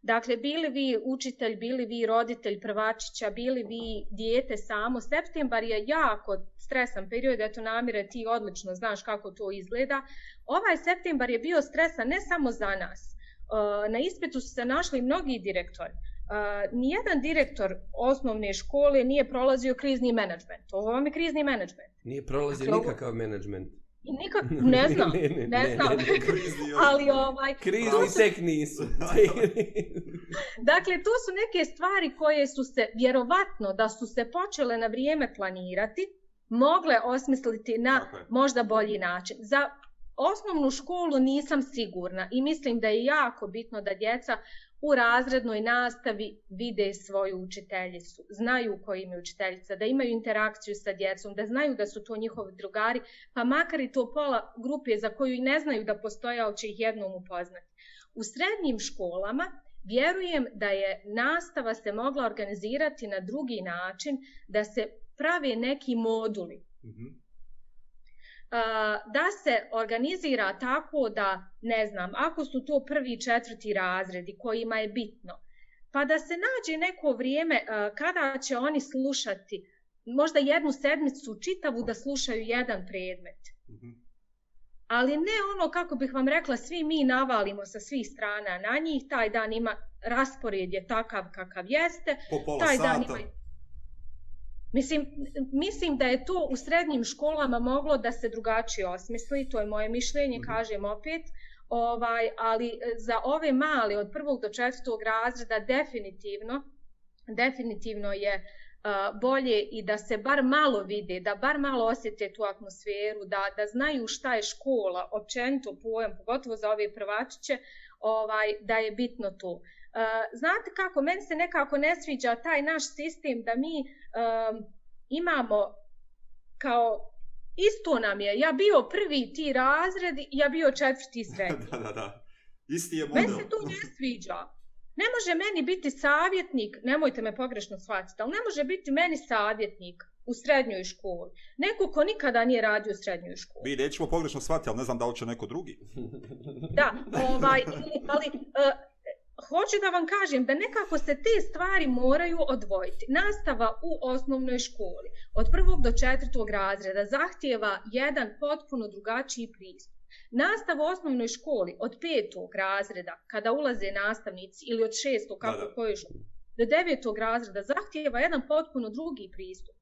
Dakle, bili vi učitelj, bili vi roditelj prvačića, bili vi dijete samo, septembar je jako stresan period, eto namire ti odlično znaš kako to izgleda. Ovaj septembar je bio stresan ne samo za nas. Ehm, na ispitu su se našli mnogi direktori. Uh, nijedan direktor osnovne škole nije prolazio krizni menadžment. Ovo vam je krizni menadžment. Nije prolazio dakle, nikakav menadžment. Nikak, ne znam, ne, ne, ne, znam. Ne, ne, ne, ali ovaj... Krizni su... tek nisu. dakle, to su neke stvari koje su se, vjerovatno, da su se počele na vrijeme planirati, mogle osmisliti na možda bolji način. Za osnovnu školu nisam sigurna i mislim da je jako bitno da djeca u razrednoj nastavi vide svoju učiteljicu, znaju koji im je učiteljica, da imaju interakciju sa djecom, da znaju da su to njihovi drugari, pa makar i to pola grupe za koju i ne znaju da postoje, ali će ih jednom upoznati. U srednjim školama vjerujem da je nastava se mogla organizirati na drugi način, da se prave neki moduli. Mm -hmm da se organizira tako da, ne znam, ako su to prvi i četvrti razredi kojima je bitno, pa da se nađe neko vrijeme kada će oni slušati možda jednu sedmicu čitavu da slušaju jedan predmet. Mhm. Ali ne ono, kako bih vam rekla, svi mi navalimo sa svih strana na njih, taj dan ima, raspored je takav kakav jeste. Po pola taj dan ima, Mislim, mislim da je to u srednjim školama moglo da se drugačije osmisli, to je moje mišljenje, mm -hmm. kažem opet, ovaj, ali za ove male od prvog do četvrtog razreda definitivno, definitivno je uh, bolje i da se bar malo vide, da bar malo osjete tu atmosferu, da, da znaju šta je škola, općenito pojam, pogotovo za ove prvačiće, ovaj, da je bitno to. Uh, znate kako, meni se nekako ne sviđa taj naš sistem da mi um, imamo kao isto nam je, ja bio prvi ti razred, ja bio četvrti srednji. da, da, da. Isti je model. Meni se to ne sviđa. Ne može meni biti savjetnik, nemojte me pogrešno shvatiti, ali ne može biti meni savjetnik u srednjoj školi. Neko ko nikada nije radio u srednjoj školi. Vi nećemo pogrešno shvatiti, ali ne znam da li će neko drugi. da, ovaj, ali uh, hoću da vam kažem da nekako se te stvari moraju odvojiti. Nastava u osnovnoj školi od prvog do četvrtog razreda zahtjeva jedan potpuno drugačiji pristup. Nastava u osnovnoj školi od petog razreda, kada ulaze nastavnici, ili od šestog, kako koje školi, do devetog razreda zahtjeva jedan potpuno drugi pristup.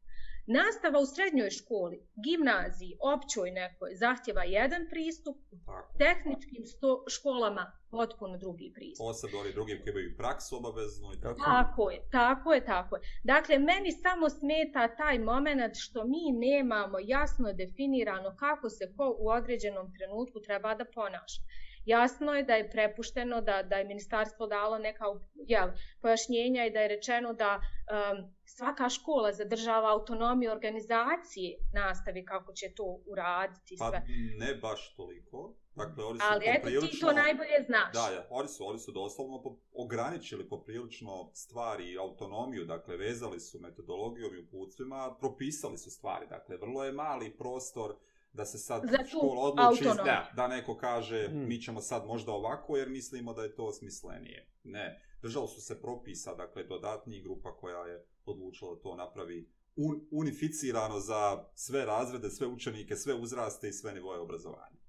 Nastava u srednjoj školi, gimnaziji, općoj nekoj, zahtjeva jedan pristup, Tako. tehničkim sto, školama potpuno drugi pristup. Posebno oni drugim koji imaju praksu obavezno i tako. Tako je, tako je, tako je. Dakle, meni samo smeta taj moment što mi nemamo jasno definirano kako se ko u određenom trenutku treba da ponaša. Jasno je da je prepušteno, da, da je ministarstvo dalo neka jel, pojašnjenja i da je rečeno da um, svaka škola zadržava autonomiju organizacije nastavi kako će to uraditi sve. Pa ne baš toliko. Dakle, oni su Ali eto ti to najbolje znaš. Da, ja, oni su, oni su doslovno po, ograničili poprilično stvari i autonomiju, dakle, vezali su metodologijom i uputstvima, propisali su stvari, dakle, vrlo je mali prostor da se sad škola odluči da, da neko kaže hmm. mi ćemo sad možda ovako jer mislimo da je to smislenije. Ne, držalo su se propisa, dakle dodatnih grupa koja je odlučila da to napravi un, unificirano za sve razrede, sve učenike, sve uzraste i sve nivoje obrazovanja.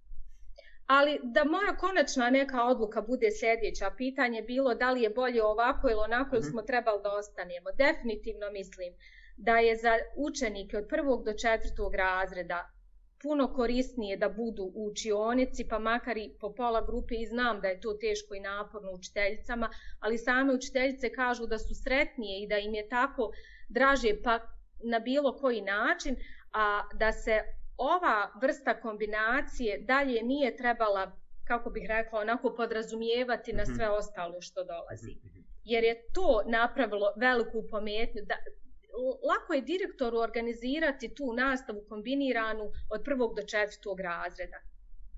Ali da moja konačna neka odluka bude sljedeća, pitanje bilo da li je bolje ovako ili onako ili mhm. smo trebali da ostanemo. Definitivno mislim da je za učenike od prvog do četvrtog razreda puno korisnije da budu u učionici, pa makar i po pola grupe i znam da je to teško i naporno učiteljicama, ali same učiteljice kažu da su sretnije i da im je tako draže pa na bilo koji način, a da se ova vrsta kombinacije dalje nije trebala, kako bih rekla, onako podrazumijevati na sve mhm. ostalo što dolazi. Mhm, mhm. Jer je to napravilo veliku pometnju, da, lako je direktoru organizirati tu nastavu kombiniranu od prvog do četvrtog razreda.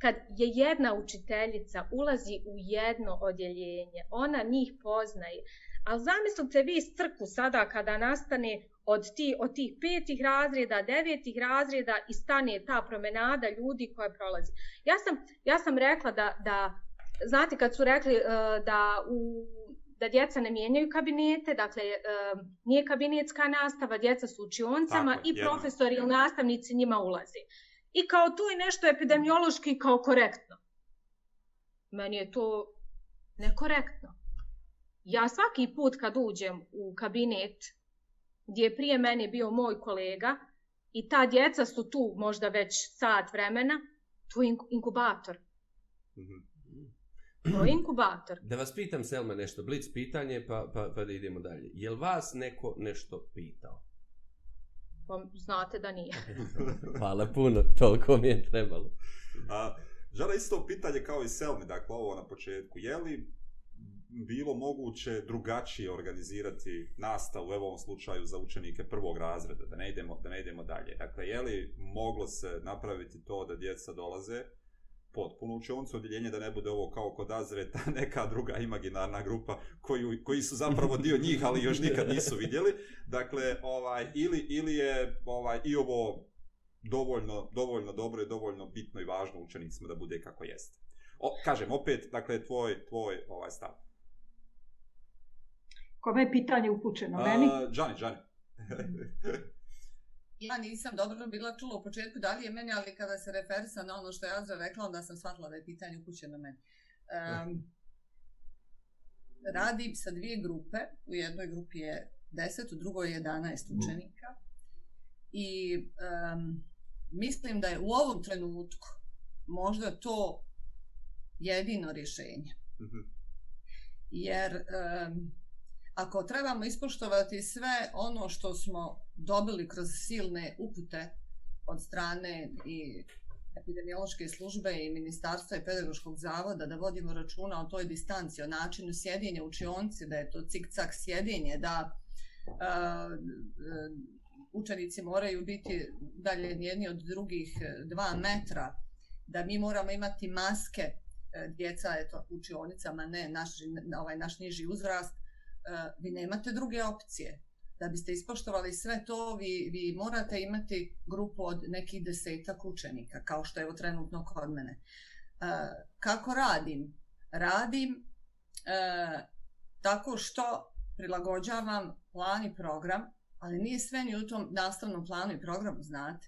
Kad je jedna učiteljica ulazi u jedno odjeljenje, ona njih poznaje. Ali zamislite vi strku sada kada nastane od, ti, od tih petih razreda, devetih razreda i stane ta promenada ljudi koja prolazi. Ja sam, ja sam rekla da, da, znate kad su rekli uh, da u da djeca ne mijenjaju kabinete, dakle nije kabinetska nastava, djeca su učioncama i profesori ili nastavnici njima ulaze. I kao to je nešto epidemiološki kao korektno. Meni je to nekorektno. Ja svaki put kad uđem u kabinet gdje je prije mene bio moj kolega i ta djeca su tu možda već sat vremena, to je inkubator. Mm -hmm. To je inkubator. Da vas pitam, Selma, nešto, blic pitanje, pa, pa, pa da idemo dalje. Je li vas neko nešto pitao? Pa, znate da nije. Hvala puno, toliko mi je trebalo. A, žele isto pitanje kao i Selmi, dakle, ovo na početku. Je li bilo moguće drugačije organizirati nastavu u ovom slučaju za učenike prvog razreda, da ne idemo, da ne idemo dalje? Dakle, je li moglo se napraviti to da djeca dolaze, potpuno učioncu odjeljenje da ne bude ovo kao kod Azreta neka druga imaginarna grupa koju, koji su zapravo dio njih ali još nikad nisu vidjeli dakle ovaj ili ili je ovaj i ovo dovoljno, dovoljno dobro i dovoljno bitno i važno učenicima da bude kako jeste. O, kažem, opet, dakle, tvoj, tvoj ovaj stav. Kome je pitanje upućeno? Meni? Džani, Džani. ja nisam dobro bila čula u početku da li je meni, ali kada se referisa na ono što je Azra rekla, onda sam shvatila da je pitanje upućeno meni. Um, radim sa dvije grupe, u jednoj grupi je 10, u drugoj je 11 učenika. I um, mislim da je u ovom trenutku možda to jedino rješenje. Mhm. Jer um, ako trebamo ispoštovati sve ono što smo dobili kroz silne upute od strane i epidemiološke službe i ministarstva i pedagoškog zavoda da vodimo računa o toj distanci, o načinu sjedinja u učionci, da je to cik-cak sjedinje, da uh, učenici moraju biti dalje jedni od drugih dva metra, da mi moramo imati maske, e, djeca eto, učionicama, ne naš, ovaj naš niži uzrast, Eh, vi nemate druge opcije da biste ispoštovali sve to, vi, vi morate imati grupu od nekih desetak učenika, kao što je evo trenutno kod mene. Eh, kako radim? Radim eh, tako što prilagođavam plan i program, ali nije sve ni u tom nastavnom planu i programu, znate.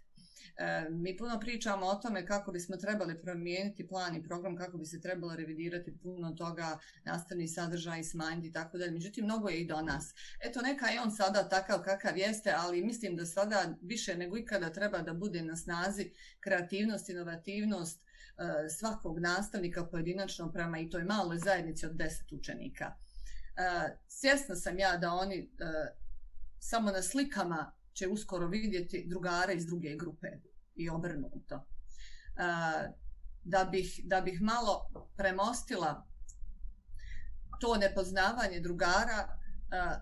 E, mi puno pričamo o tome kako bismo trebali promijeniti plan i program, kako bi se trebalo revidirati puno toga, nastavni sadržaj, smanjiti i tako dalje. Međutim, mnogo je i do nas. Eto, neka je on sada takav kakav jeste, ali mislim da sada više nego ikada treba da bude na snazi kreativnost, inovativnost e, svakog nastavnika pojedinačno prema i toj maloj zajednici od deset učenika. E, svjesna sam ja da oni e, samo na slikama će uskoro vidjeti drugara iz druge grupe i obrnuto. E, da bih, da bih malo premostila to nepoznavanje drugara, e, e,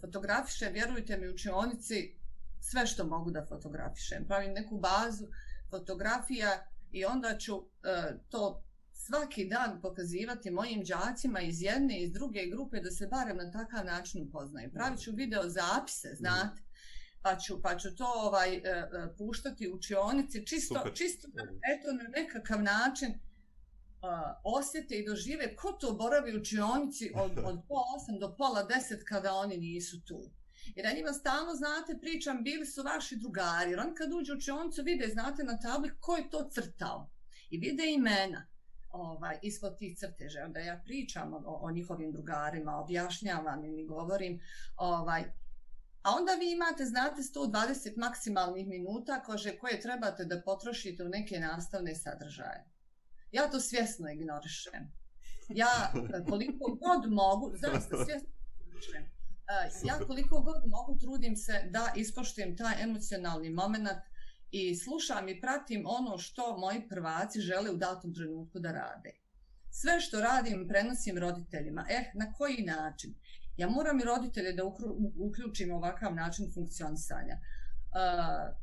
fotografiše, vjerujte mi, učionici sve što mogu da fotografišem. Pravim neku bazu fotografija i onda ću to svaki dan pokazivati mojim džacima iz jedne i iz druge grupe da se barem na takav način upoznaju. Pravit ću video zapise, znate, pa ću, pa ću to ovaj, uh, puštati u učionici, čisto, Super. čisto eto, na nekakav način uh, osjete i dožive ko to boravi u učionici od, od pola osam do pola deset kada oni nisu tu. Jer ja njima stalno, znate, pričam, bili su vaši drugari, jer oni kad uđu u učionicu vide, znate, na tabli ko je to crtao. I vide imena ovaj, ispod tih crteža. Onda ja pričam o, o njihovim drugarima, objašnjavam im i govorim, ovaj, A onda vi imate, znate, 120 maksimalnih minuta koje, koje trebate da potrošite u neke nastavne sadržaje. Ja to svjesno ignorišem. Ja e, koliko god mogu, zaista svjesno ignorišem. E, ja koliko god mogu trudim se da ispoštujem taj emocionalni moment i slušam i pratim ono što moji prvaci žele u datom trenutku da rade. Sve što radim prenosim roditeljima. Eh, na koji način? Ja moram i roditelje da uključim ovakav način funkcionisanja. Uh,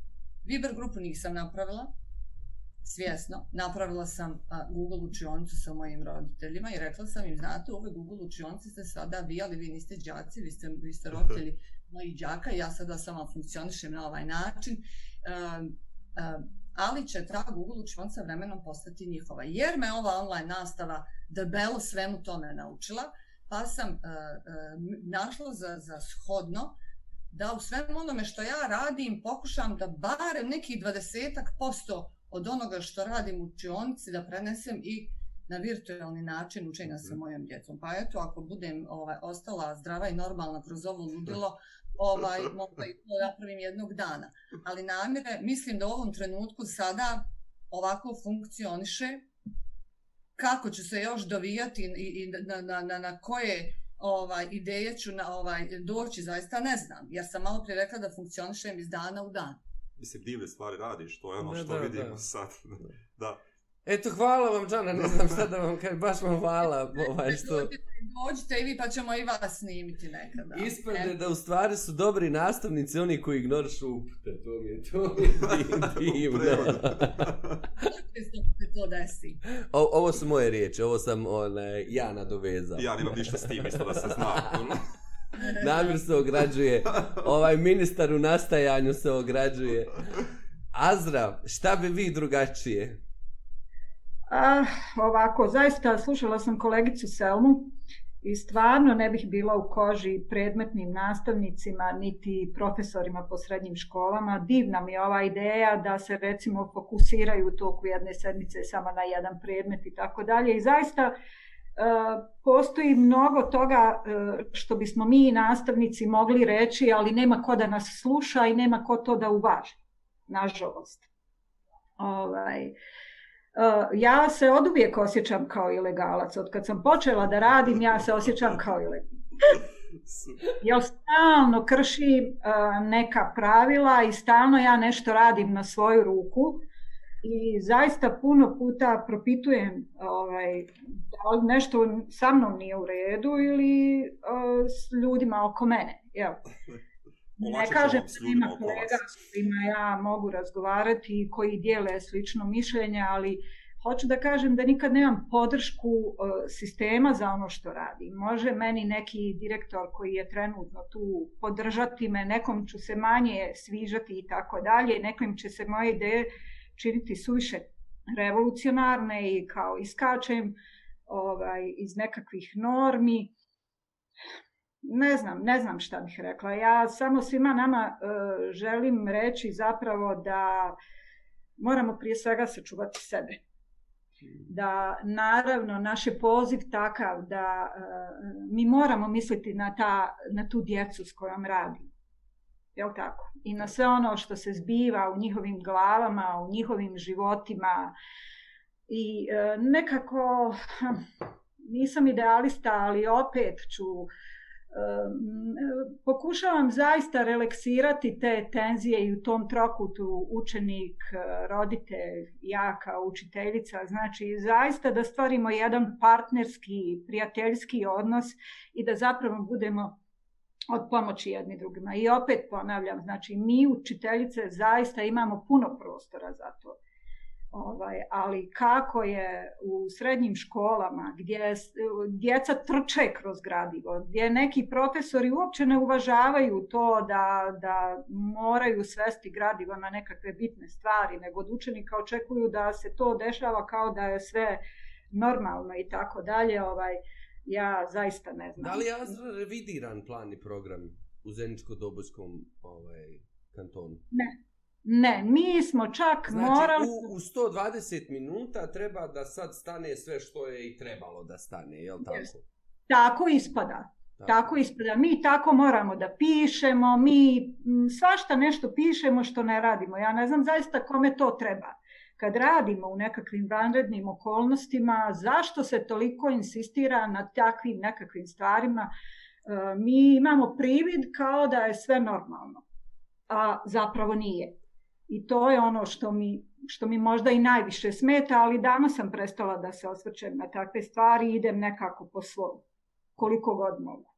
Viber grupu nisam napravila, svjesno. Napravila sam uh, Google učionicu sa mojim roditeljima i rekla sam im, znate, u ovoj Google učionici ste sada vi, ali vi niste džaci, vi ste, vi ste roditelji mojih džaka i ja sada samo funkcionišem na ovaj način. Uh, uh, ali će ta Google učionica vremenom postati njihova. Jer me ova online nastava debelo svemu tome naučila, uh, pa sam uh, uh, našla za, za shodno da u svem onome što ja radim pokušam da barem neki 20 posto od onoga što radim u učionici da prenesem i na virtualni način učenja sa mhm. mojom djecom. Pa eto, ako budem ovaj, ostala zdrava i normalna kroz ovo ludilo, ovaj, možda i to napravim jednog dana. Ali namjere, mislim da u ovom trenutku sada ovako funkcioniše, kako će se još dovijati i, i na, na, na, na koje ovaj ideje ću na ovaj doći zaista ne znam. Jer sam malo prije rekla da funkcionišem iz dana u dan. Mislim divne stvari radiš to je ono da, što da, vidimo da. sad. Da Eto, hvala vam, Džana, ne znam šta da vam kažem, baš vam hvala. Ovaj, što... Dođite i vi, pa ćemo i vas snimiti nekada. Ispade da u stvari su dobri nastavnici, oni koji ignorišu upute, to mi je, to mi je divno. to desi. O, ovo su moje riječi, ovo sam one, ja nadovezao. Ja nemam ništa s tim, isto da se zna. Namir se ograđuje, ovaj ministar u nastajanju se ograđuje. Azra, šta bi vi drugačije? Ah, ovako, zaista slušala sam kolegicu Selmu i stvarno ne bih bila u koži predmetnim nastavnicima niti profesorima po srednjim školama. Divna mi je ova ideja da se recimo fokusiraju u toku jedne sedmice samo na jedan predmet i tako dalje. I zaista e, postoji mnogo toga e, što bismo mi nastavnici mogli reći, ali nema ko da nas sluša i nema ko to da uvaži, nažalost. Ovaj, Uh, Eh, ja se od uvijek osjećam kao ilegalac. Od kad sam počela da radim, ja se osjećam kao ilegalac. Ja stalno kršim eh, neka pravila i stalno ja nešto radim na svoju ruku i zaista puno puta propitujem ovaj, da nešto sa mnom nije u redu ili uh, s ljudima oko mene. Jel? Ne kažem da ima kolega s kojima ja mogu razgovarati i koji dijele slično mišljenje, ali hoću da kažem da nikad nemam podršku uh, sistema za ono što radi. Može meni neki direktor koji je trenutno tu podržati me, nekom ću se manje svižati i tako dalje, nekom će se moje ideje činiti suviše revolucionarne i kao iskačem ovaj, iz nekakvih normi ne znam, ne znam šta bih rekla. Ja samo svima nama uh, želim reći zapravo da moramo prije svega sačuvati sebe. Da naravno naš je poziv takav da uh, mi moramo misliti na, ta, na tu djecu s kojom radim. Je tako? I na sve ono što se zbiva u njihovim glavama, u njihovim životima. I e, nekako hm, nisam idealista, ali opet ću pokušavam zaista relaksirati te tenzije i u tom trokutu učenik, e, roditelj, ja kao učiteljica, znači zaista da stvorimo jedan partnerski, prijateljski odnos i da zapravo budemo od pomoći jedni drugima. I opet ponavljam, znači mi učiteljice zaista imamo puno prostora za to. Ovaj, ali kako je u srednjim školama gdje djeca trče kroz gradivo, gdje neki profesori uopće ne uvažavaju to da, da moraju svesti gradivo na nekakve bitne stvari, nego od učenika očekuju da se to dešava kao da je sve normalno i tako dalje, ovaj, ja zaista ne znam. Da li je revidiran plan i program u Zeničko-Dobojskom ovaj, kantonu? Ne, Ne, mi smo čak znači, morali... U, u 120 minuta treba da sad stane sve što je i trebalo da stane, je li tako? Tako ispada. Tako. tako ispada. Mi tako moramo da pišemo, mi svašta nešto pišemo što ne radimo. Ja ne znam zaista kome to treba. Kad radimo u nekakvim vanrednim okolnostima, zašto se toliko insistira na takvim nekakvim stvarima? E, mi imamo privid kao da je sve normalno, a zapravo nije. I to je ono što mi, što mi možda i najviše smeta, ali danas sam prestala da se osvrćem na takve stvari i idem nekako po svom, koliko god mogu.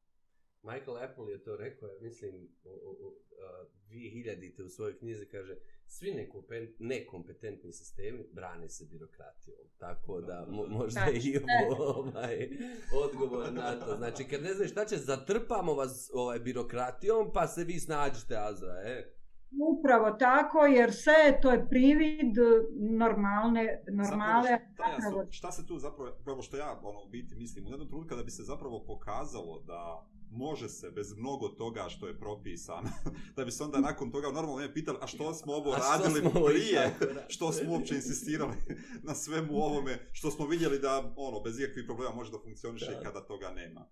Michael Apple je to rekao, ja mislim, u, u, u, 2000-te u svojoj knjizi kaže svi nekompetentni sistemi brane se birokratijom. Tako da mo, možda znači, i ovo ovaj, odgovor na to. Znači, kad ne znaš šta će, zatrpamo vas ovaj, birokratijom, pa se vi snađite, Azra, e? Upravo tako, jer sve to je privid normalne, normale. Zapravo, šta, ja, šta se tu zapravo, prvo što ja ono, biti mislim, u jednom trenutku kada bi se zapravo pokazalo da može se bez mnogo toga što je propisano, da bi se onda nakon toga normalno ne pitali, a što smo ovo a radili što smo prije, što smo uopće insistirali na svemu ovome, što smo vidjeli da ono bez ikakvih problema može da funkcioniše da. kada toga nema.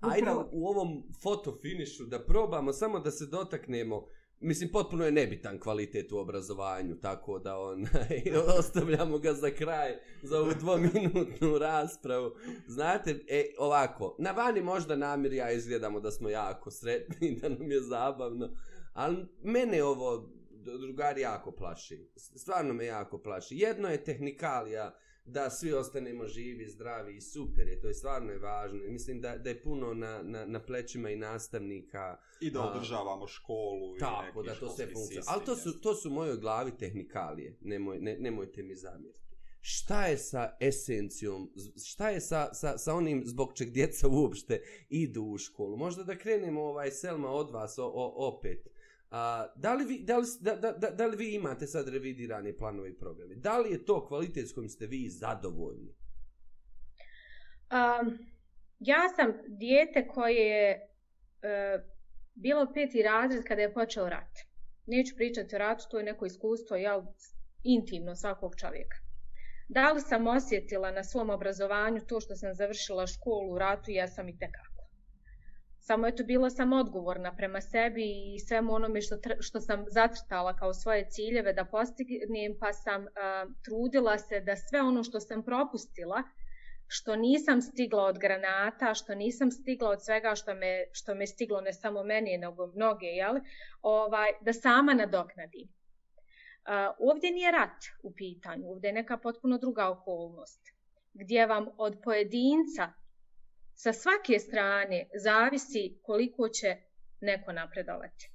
Ajde u ovom fotofinišu da probamo samo da se dotaknemo Mislim, potpuno je nebitan kvalitet u obrazovanju, tako da on, ostavljamo ga za kraj, za ovu dvominutnu raspravu. Znate, e, ovako, na vani možda namir ja izgledamo da smo jako sretni, da nam je zabavno, ali mene ovo drugari jako plaši. Stvarno me jako plaši. Jedno je tehnikalija, da svi ostanemo živi, zdravi i super je, to je stvarno je važno. Mislim da, da je puno na, na, na plećima i nastavnika. I da održavamo školu. Tako, i da to sve funkcija. Ali to su, to su moje glavi tehnikalije, Nemoj, ne, nemojte mi zamjeriti. Šta je sa esencijom, šta je sa, sa, sa onim zbog čeg djeca uopšte idu u školu? Možda da krenemo ovaj Selma od vas o, o, opet. A, da, li vi, da, li, da, da, da, li vi imate sad revidirane planove i programe? Da li je to kvalitet s kojim ste vi zadovoljni? Um, ja sam dijete koje je uh, bilo peti razred kada je počeo rat. Neću pričati o ratu, to je neko iskustvo ja, intimno svakog čovjeka. Da li sam osjetila na svom obrazovanju to što sam završila školu u ratu, ja sam i tekako. Samo je to bila sam odgovorna prema sebi i svemu onome što, što sam zacrtala kao svoje ciljeve da postignem, pa sam uh, trudila se da sve ono što sam propustila, što nisam stigla od granata, što nisam stigla od svega što me, što me stiglo ne samo meni, nego mnoge, jel? Ovaj, da sama nadoknadim. Uh, ovdje nije rat u pitanju, ovdje je neka potpuno druga okolnost, gdje vam od pojedinca sa svake strane zavisi koliko će neko napredovati.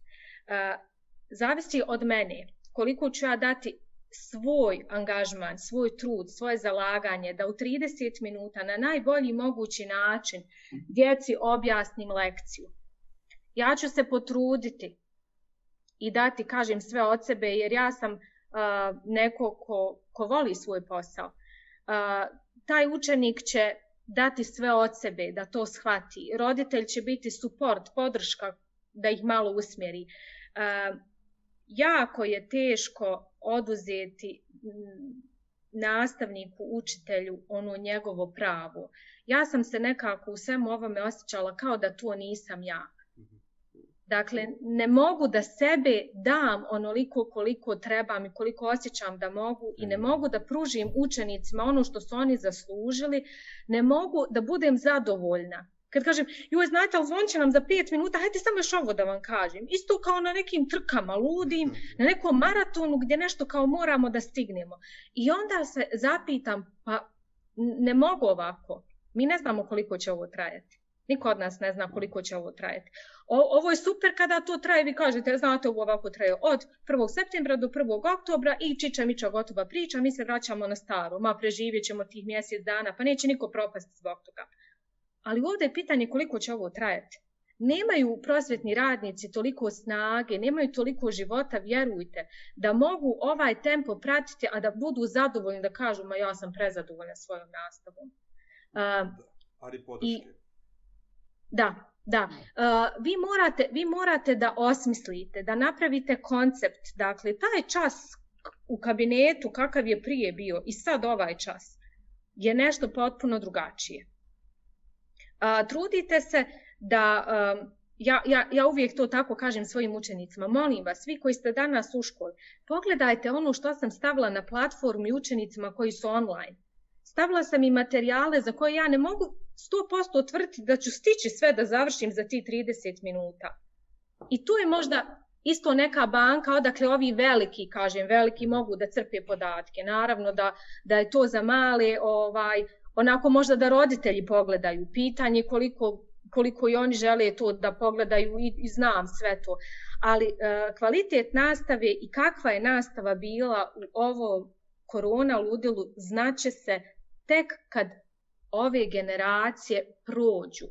Uh, zavisi od mene koliko ću ja dati svoj angažman, svoj trud, svoje zalaganje da u 30 minuta na najbolji mogući način djeci objasnim lekciju. Ja ću se potruditi i dati, kažem, sve od sebe jer ja sam uh, neko ko, ko voli svoj posao. Uh, taj učenik će dati sve od sebe da to shvati. Roditelj će biti suport, podrška da ih malo usmjeri. Uh, jako je teško oduzeti mm, nastavniku, učitelju, ono njegovo pravo. Ja sam se nekako u svemu ovome osjećala kao da to nisam ja. Dakle, ne mogu da sebe dam onoliko koliko trebam i koliko osjećam da mogu i ne mm. mogu da pružim učenicima ono što su oni zaslužili, ne mogu da budem zadovoljna. Kad kažem, joj, znate, ali zvon će nam za pet minuta, hajde samo još ovo da vam kažem. Isto kao na nekim trkama, ludim, na nekom maratonu gdje nešto kao moramo da stignemo. I onda se zapitam, pa ne mogu ovako. Mi ne znamo koliko će ovo trajati. Niko od nas ne zna koliko će ovo trajati. O, ovo je super kada to traje, vi kažete, znate, ovo ovako traje od 1. septembra do 1. oktobra i čiča miča gotova priča, mi se vraćamo na staro, ma preživjet ćemo tih mjesec dana, pa neće niko propasti zbog toga. Ali ovdje je pitanje koliko će ovo trajati. Nemaju prosvjetni radnici toliko snage, nemaju toliko života, vjerujte, da mogu ovaj tempo pratiti, a da budu zadovoljni da kažu, ma ja sam prezadovoljna svojom nastavom. Uh, Ali podrške. Da, da. Uh, vi, morate, vi morate da osmislite, da napravite koncept. Dakle, taj čas u kabinetu kakav je prije bio i sad ovaj čas je nešto potpuno drugačije. Uh, trudite se da, uh, ja, ja, ja uvijek to tako kažem svojim učenicima, molim vas, vi koji ste danas u školi, pogledajte ono što sam stavila na platformi učenicima koji su online. Stavila sam i materijale za koje ja ne mogu 100% tvrditi da ću stići sve da završim za ti 30 minuta. I tu je možda isto neka banka, odakle ovi veliki, kažem, veliki mogu da crpe podatke. Naravno da, da je to za male, ovaj, onako možda da roditelji pogledaju. Pitanje koliko, koliko i oni žele to da pogledaju i, i znam sve to. Ali e, kvalitet nastave i kakva je nastava bila u ovo korona ludilu znaće se tek kad ove generacije prođu.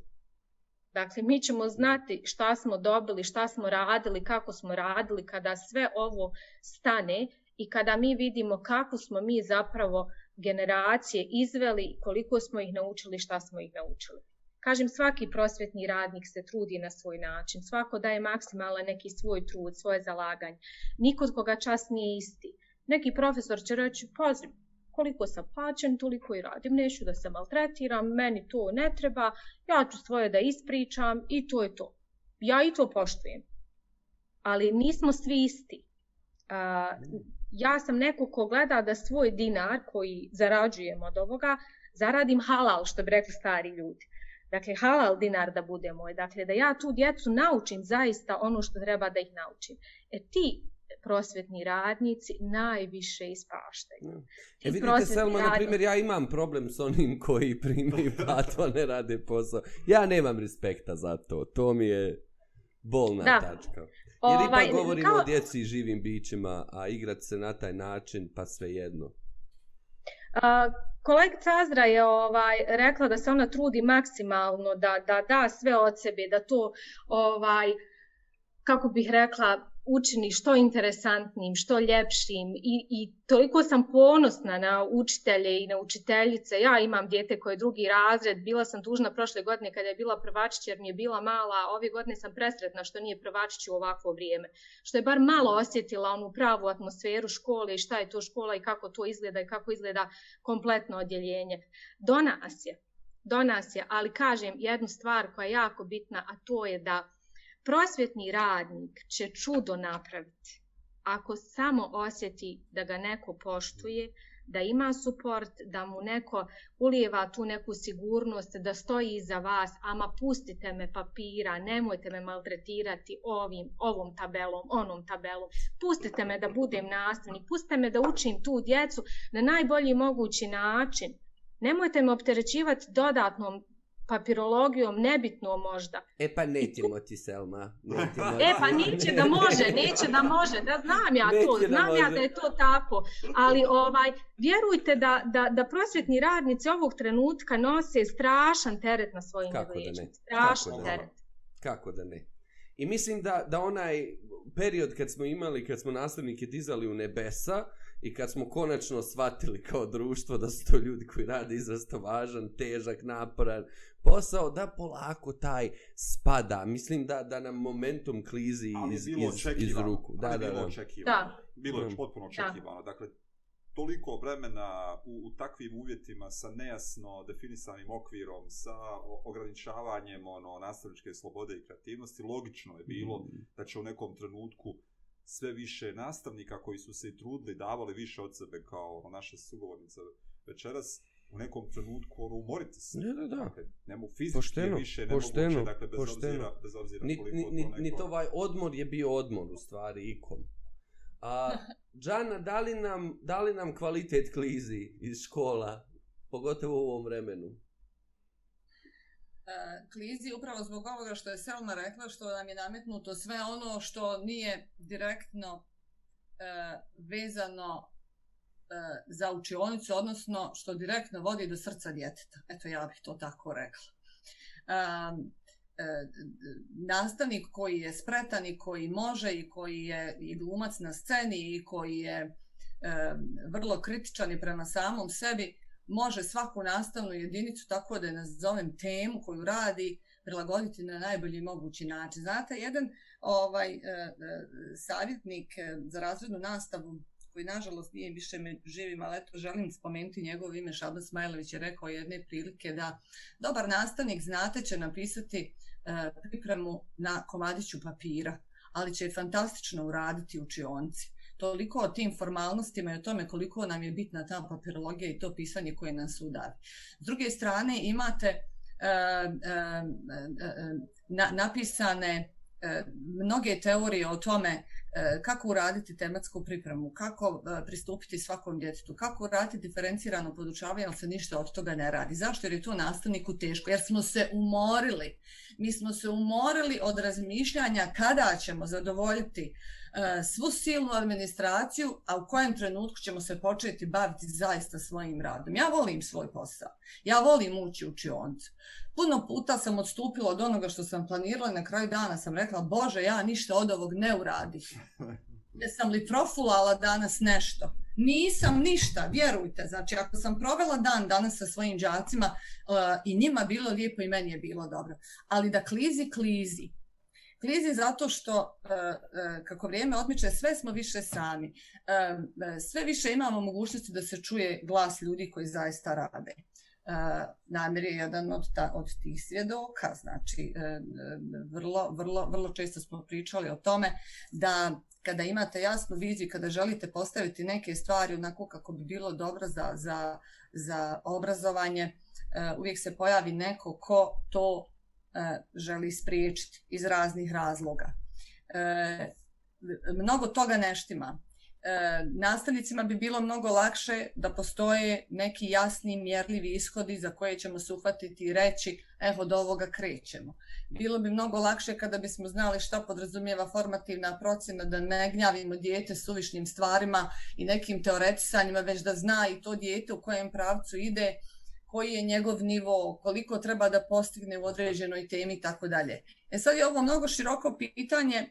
Dakle, mi ćemo znati šta smo dobili, šta smo radili, kako smo radili kada sve ovo stane i kada mi vidimo kako smo mi zapravo generacije izveli, koliko smo ih naučili, šta smo ih naučili. Kažem, svaki prosvjetni radnik se trudi na svoj način, svako daje maksimalan neki svoj trud, svoje zalaganje. Niko koga čas nije isti. Neki profesor će reći, pozdrav, koliko sam plaćen, toliko i radim, neću da se maltretiram, meni to ne treba, ja ću svoje da ispričam i to je to. Ja i to poštujem. Ali nismo svi isti. Ja sam neko ko gleda da svoj dinar koji zarađujem od ovoga, zaradim halal, što bi rekli stari ljudi. Dakle, halal dinar da bude moj. Dakle, da ja tu djecu naučim zaista ono što treba da ih naučim. E ti prosvjetni radnici najviše ispaštaju. E vidite, Selma, radnici... na primjer, ja imam problem s onim koji primaju platu, ne rade posao. Ja nemam respekta za to. To mi je bolna da. tačka. Jer ipak ovaj, govorimo kao... o djeci i živim bićima, a igrat se na taj način, pa sve jedno. Uh, kolegica Azra je ovaj rekla da se ona trudi maksimalno da da da sve od sebe da to ovaj kako bih rekla učini što interesantnim, što ljepšim i, i toliko sam ponosna na učitelje i na učiteljice. Ja imam dijete koje je drugi razred, bila sam tužna prošle godine kada je bila prvačić jer mi je bila mala, ove godine sam presretna što nije prvačić u ovakvo vrijeme. Što je bar malo osjetila onu pravu atmosferu škole i šta je to škola i kako to izgleda i kako izgleda kompletno odjeljenje. Do nas je, do nas je, ali kažem jednu stvar koja je jako bitna, a to je da prosvjetni radnik će čudo napraviti ako samo osjeti da ga neko poštuje, da ima suport, da mu neko ulijeva tu neku sigurnost, da stoji iza vas, ama pustite me papira, nemojte me maltretirati ovim, ovom tabelom, onom tabelom, pustite me da budem nastavnik, pustite me da učim tu djecu na najbolji mogući način. Nemojte me opterećivati dodatnom papirologijom, nebitno možda. E pa nećemo ti, Selma. Nećemo e pa neće da može, neće da može, da znam ja neće to, znam ja da je to tako. Ali ovaj, vjerujte da, da, da prosvjetni radnici ovog trenutka nose strašan teret na svojim Kako da ne? Strašan Kako teret. Kako da ne? I mislim da, da onaj period kad smo imali, kad smo nastavnike dizali u nebesa, i kad smo konačno shvatili kao društvo da su to ljudi koji rade izrasto važan, težak, naporan posao, da polako taj spada. Mislim da da nam momentum klizi iz, iz, iz ruku. Da, ali da, bilo očekivano. Da. Bilo je potpuno očekivano. Da. Dakle, toliko vremena u, u takvim uvjetima sa nejasno definisanim okvirom, sa ograničavanjem ono, nastavničke slobode i kreativnosti, logično je bilo mm. da će u nekom trenutku sve više nastavnika koji su se i trudili, davali više od sebe kao ono, naše sugovornice večeras, u nekom trenutku ono, umoriti se. Ne, da, da. Dakle, nemo fizički pošteno, više nemoguće, pošteno, dakle, bez pošteno. obzira, bez obzira ni, koliko ni, to neko... Ni to ovaj odmor je bio odmor, u stvari, ikom. A, Džana, da li, nam, da li nam kvalitet klizi iz škola, pogotovo u ovom vremenu? E, klizi upravo zbog ovoga što je Selma rekla, što nam je nametnuto sve ono što nije direktno e, vezano e, za učionicu, odnosno što direktno vodi do srca djeteta. Eto, ja bih to tako rekla. Um, e, nastavnik koji je spretan i koji može i koji je i glumac na sceni i koji je e, vrlo kritičan i prema samom sebi, može svaku nastavnu jedinicu, tako da je nazovem temu koju radi, prilagoditi na najbolji mogući način. Znate, jedan ovaj e, e savjetnik e, za razrednu nastavu, koji nažalost nije više me živim, ali eto želim spomenuti njegovo ime, Šaban Smajlović je rekao jedne prilike da dobar nastavnik, znate, će napisati e, pripremu na komadiću papira, ali će je fantastično uraditi učionci toliko o tim formalnostima i o tome koliko nam je bitna ta papirologija i to pisanje koje nas udari. S druge strane imate uh, uh, na, napisane mnoge teorije o tome kako uraditi tematsku pripremu, kako pristupiti svakom djetetu, kako uraditi diferencirano podučavanje, ali se ništa od toga ne radi. Zašto? Jer je to nastavniku teško. Jer smo se umorili. Mi smo se umorili od razmišljanja kada ćemo zadovoljiti svu silnu administraciju, a u kojem trenutku ćemo se početi baviti zaista svojim radom. Ja volim svoj posao. Ja volim ući u učioncu puno puta sam odstupila od onoga što sam planirala i na kraju dana sam rekla, Bože, ja ništa od ovog ne uradih. Jesam li profulala danas nešto? Nisam ništa, vjerujte. Znači, ako sam provela dan danas sa svojim džacima uh, i njima bilo lijepo i meni je bilo dobro. Ali da klizi, klizi. Klizi zato što, e, e, kako vrijeme odmiče, sve smo više sami. E, sve više imamo mogućnosti da se čuje glas ljudi koji zaista rade. Namir je jedan od, ta, od tih svjedoka, znači vrlo, vrlo, vrlo često smo pričali o tome da kada imate jasnu viziju, kada želite postaviti neke stvari onako kako bi bilo dobro za, za, za obrazovanje, uvijek se pojavi neko ko to E, želi spriječiti iz raznih razloga. Uh, mnogo toga neštima e, nastavnicima bi bilo mnogo lakše da postoje neki jasni mjerljivi ishodi za koje ćemo se uhvatiti i reći evo do ovoga krećemo. Bilo bi mnogo lakše kada bismo znali šta podrazumijeva formativna procjena da ne gnjavimo dijete suvišnim stvarima i nekim teoretisanjima već da zna i to dijete u kojem pravcu ide koji je njegov nivo, koliko treba da postigne u određenoj temi i tako dalje. E sad je ovo mnogo široko pitanje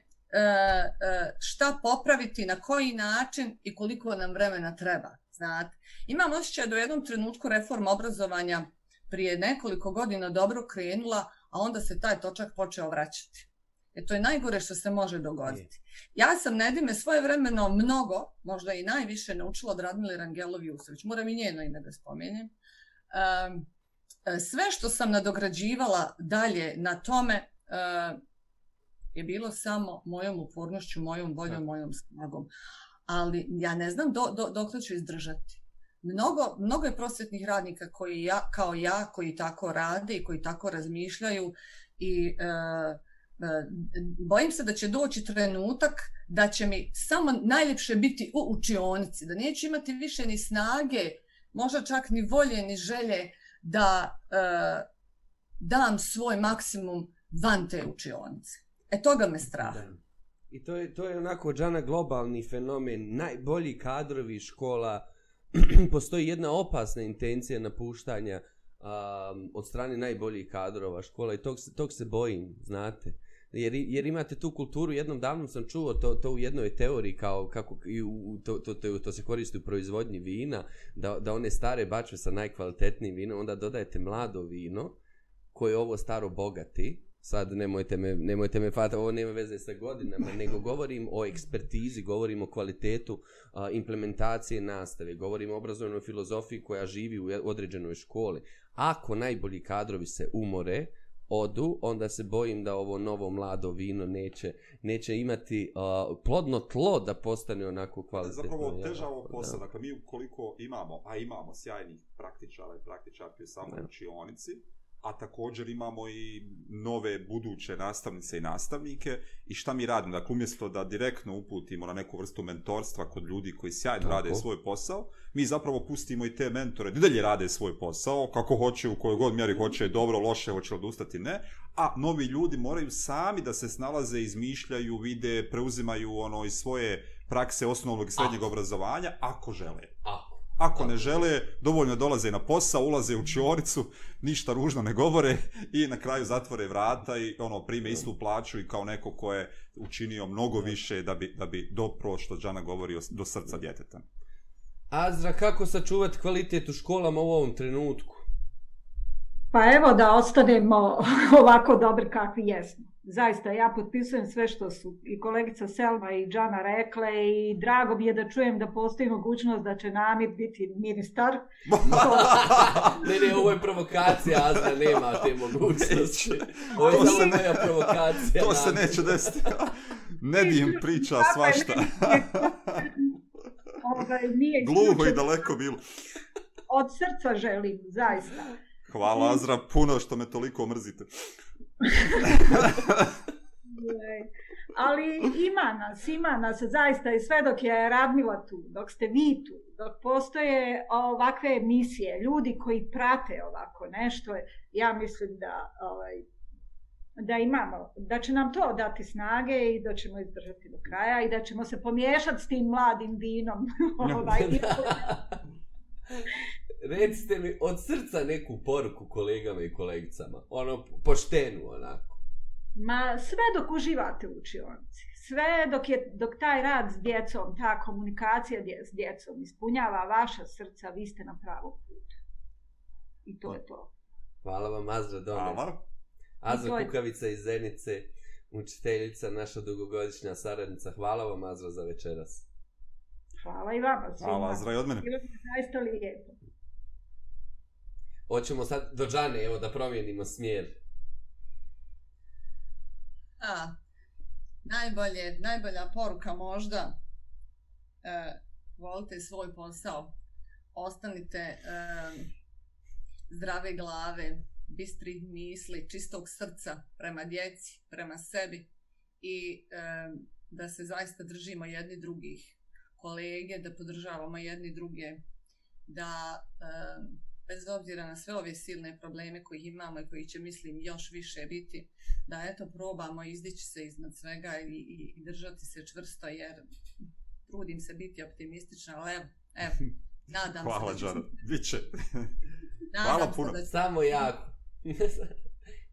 šta popraviti, na koji način i koliko nam vremena treba. Znate, imam osjećaj da u jednom trenutku reforma obrazovanja prije nekoliko godina dobro krenula, a onda se taj točak počeo vraćati. E to je najgore što se može dogoditi. Ja sam Nedime svoje vremeno mnogo, možda i najviše naučila od Radmile Rangelovi Usović. Moram i njeno ime da spomenjem. Sve što sam nadograđivala dalje na tome je bilo samo mojom upornošću, mojom voljom, mojom snagom. Ali ja ne znam do, do, dok ću izdržati. Mnogo, mnogo je prosvetnih radnika koji ja, kao ja, koji tako rade i koji tako razmišljaju i uh, bojim se da će doći trenutak da će mi samo najljepše biti u učionici, da neću imati više ni snage, možda čak ni volje, ni želje da e, dam svoj maksimum van te učionice. E toga me strah. Da. I to je, to je onako, Džana, globalni fenomen. Najbolji kadrovi škola, postoji jedna opasna intencija napuštanja um, od strane najboljih kadrova škola i tog, tog se bojim, znate. Jer, jer imate tu kulturu, jednom davnom sam čuo to, to u jednoj teoriji, kao kako i u, to, to, to, to se koristi u proizvodnji vina, da, da one stare bačve sa najkvalitetnijim vinom, onda dodajete mlado vino, koje ovo staro bogati, sad nemojte me, nemojte me fata, ovo nema veze sa godinama, nego govorim o ekspertizi, govorim o kvalitetu a, implementacije nastave, govorim o obrazovnoj filozofiji koja živi u određenoj školi. Ako najbolji kadrovi se umore, odu, onda se bojim da ovo novo mlado vino neće, neće imati uh, plodno tlo da postane onako kvalitetno. Zapravo teža ovo posao, dakle mi ukoliko imamo, a imamo sjajnih praktičara i praktičarke u samoj učionici, a također imamo i nove buduće nastavnice i nastavnike i šta mi radimo, dakle umjesto da direktno uputimo na neku vrstu mentorstva kod ljudi koji sjajno Tako. rade svoj posao, mi zapravo pustimo i te mentore da dalje rade svoj posao, kako hoće, u kojoj god mjeri hoće, dobro, loše, hoće odustati, ne, a novi ljudi moraju sami da se snalaze, izmišljaju, vide, preuzimaju ono iz svoje prakse osnovnog i srednjeg ako. obrazovanja, ako žele. Ako. Ako ne žele, dovoljno dolaze na posao, ulaze u čioricu, ništa ružno ne govore i na kraju zatvore vrata i ono prime istu plaću i kao neko ko je učinio mnogo više da bi, da bi dopro što Džana govori do srca djeteta. Azra, kako sačuvati kvalitet u školama u ovom trenutku? Pa evo da ostanemo ovako dobri kakvi jesmo zaista ja potpisujem sve što su i kolegica Selma i Džana rekle i drago mi je da čujem da postoji mogućnost da će Namir biti ministar. ne, ne, ovo je provokacija, Azra nema te mogućnosti. Ovo je samo moja provokacija. To se neće desiti. Ne dim priča svašta. Ovaj, Gluho i daleko bilo. Od srca želim, zaista. Hvala Azra, puno što me toliko mrzite. Ali ima nas, ima nas zaista i sve dok je Radmila tu, dok ste vi tu, dok postoje ovakve emisije, ljudi koji prate ovako nešto, ja mislim da ovaj, da imamo, da će nam to dati snage i da ćemo izdržati do kraja i da ćemo se pomiješati s tim mladim vinom. ovaj, recite mi od srca neku poruku kolegama i kolegicama. Ono, poštenu, onako. Ma, sve dok uživate u učionici. Sve dok, je, dok taj rad s djecom, ta komunikacija s djecom ispunjava vaša srca, vi ste na pravom putu. I to je to. Hvala vam, Azra Domes. Hvala. Azra Kukavica iz Zenice, učiteljica, naša dugogodišnja saradnica. Hvala vam, Azra, za večeras. Hvala i vama. Hvala, Azra, i od mene. Bilo je zaista lijepo. Hoćemo sad do Džane, evo da promijenimo smjer. A, najbolje, najbolja poruka možda, e, volite svoj posao, ostanite e, zdrave glave, bistri misli, čistog srca prema djeci, prema sebi i e, da se zaista držimo jedni drugih kolege, da podržavamo jedni druge, da e, bez obzira na sve ove silne probleme koji imamo i koji će, mislim, još više biti, da eto, probamo izdići se iznad svega i, i, i držati se čvrsto, jer trudim se biti optimistična, ali evo, evo, nadam Hvala, se. Hvala, Đara, bit će. Hvala puno. Da će... Samo jako.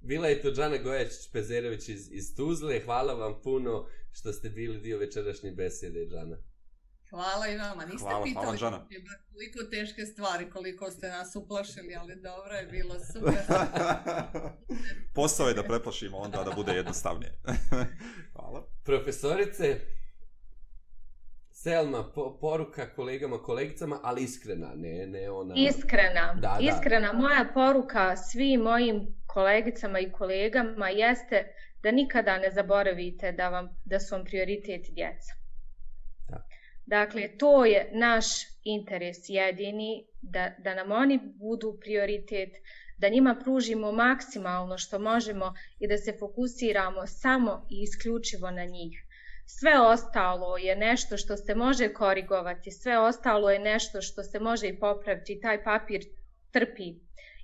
Bila je to Džana Gojačić-Pezerović iz, iz Tuzle. Hvala vam puno što ste bili dio večerašnje besede, Džana. Hvala i vama. Niste Hvala, pitali hvala, Džana. koliko teške stvari, koliko ste nas uplašili, ali dobro je bilo super. Posao je da preplašimo onda da bude jednostavnije. Hvala. Profesorice, Selma, po, poruka kolegama, kolegicama, ali iskrena, ne, ne ona... Iskrena, Da, da. iskrena. Moja poruka svim mojim kolegicama i kolegama jeste da nikada ne zaboravite da, vam, da su vam prioritet djeca. Dakle, to je naš interes jedini, da, da nam oni budu prioritet, da njima pružimo maksimalno što možemo i da se fokusiramo samo i isključivo na njih. Sve ostalo je nešto što se može korigovati, sve ostalo je nešto što se može i popraviti. Taj papir trpi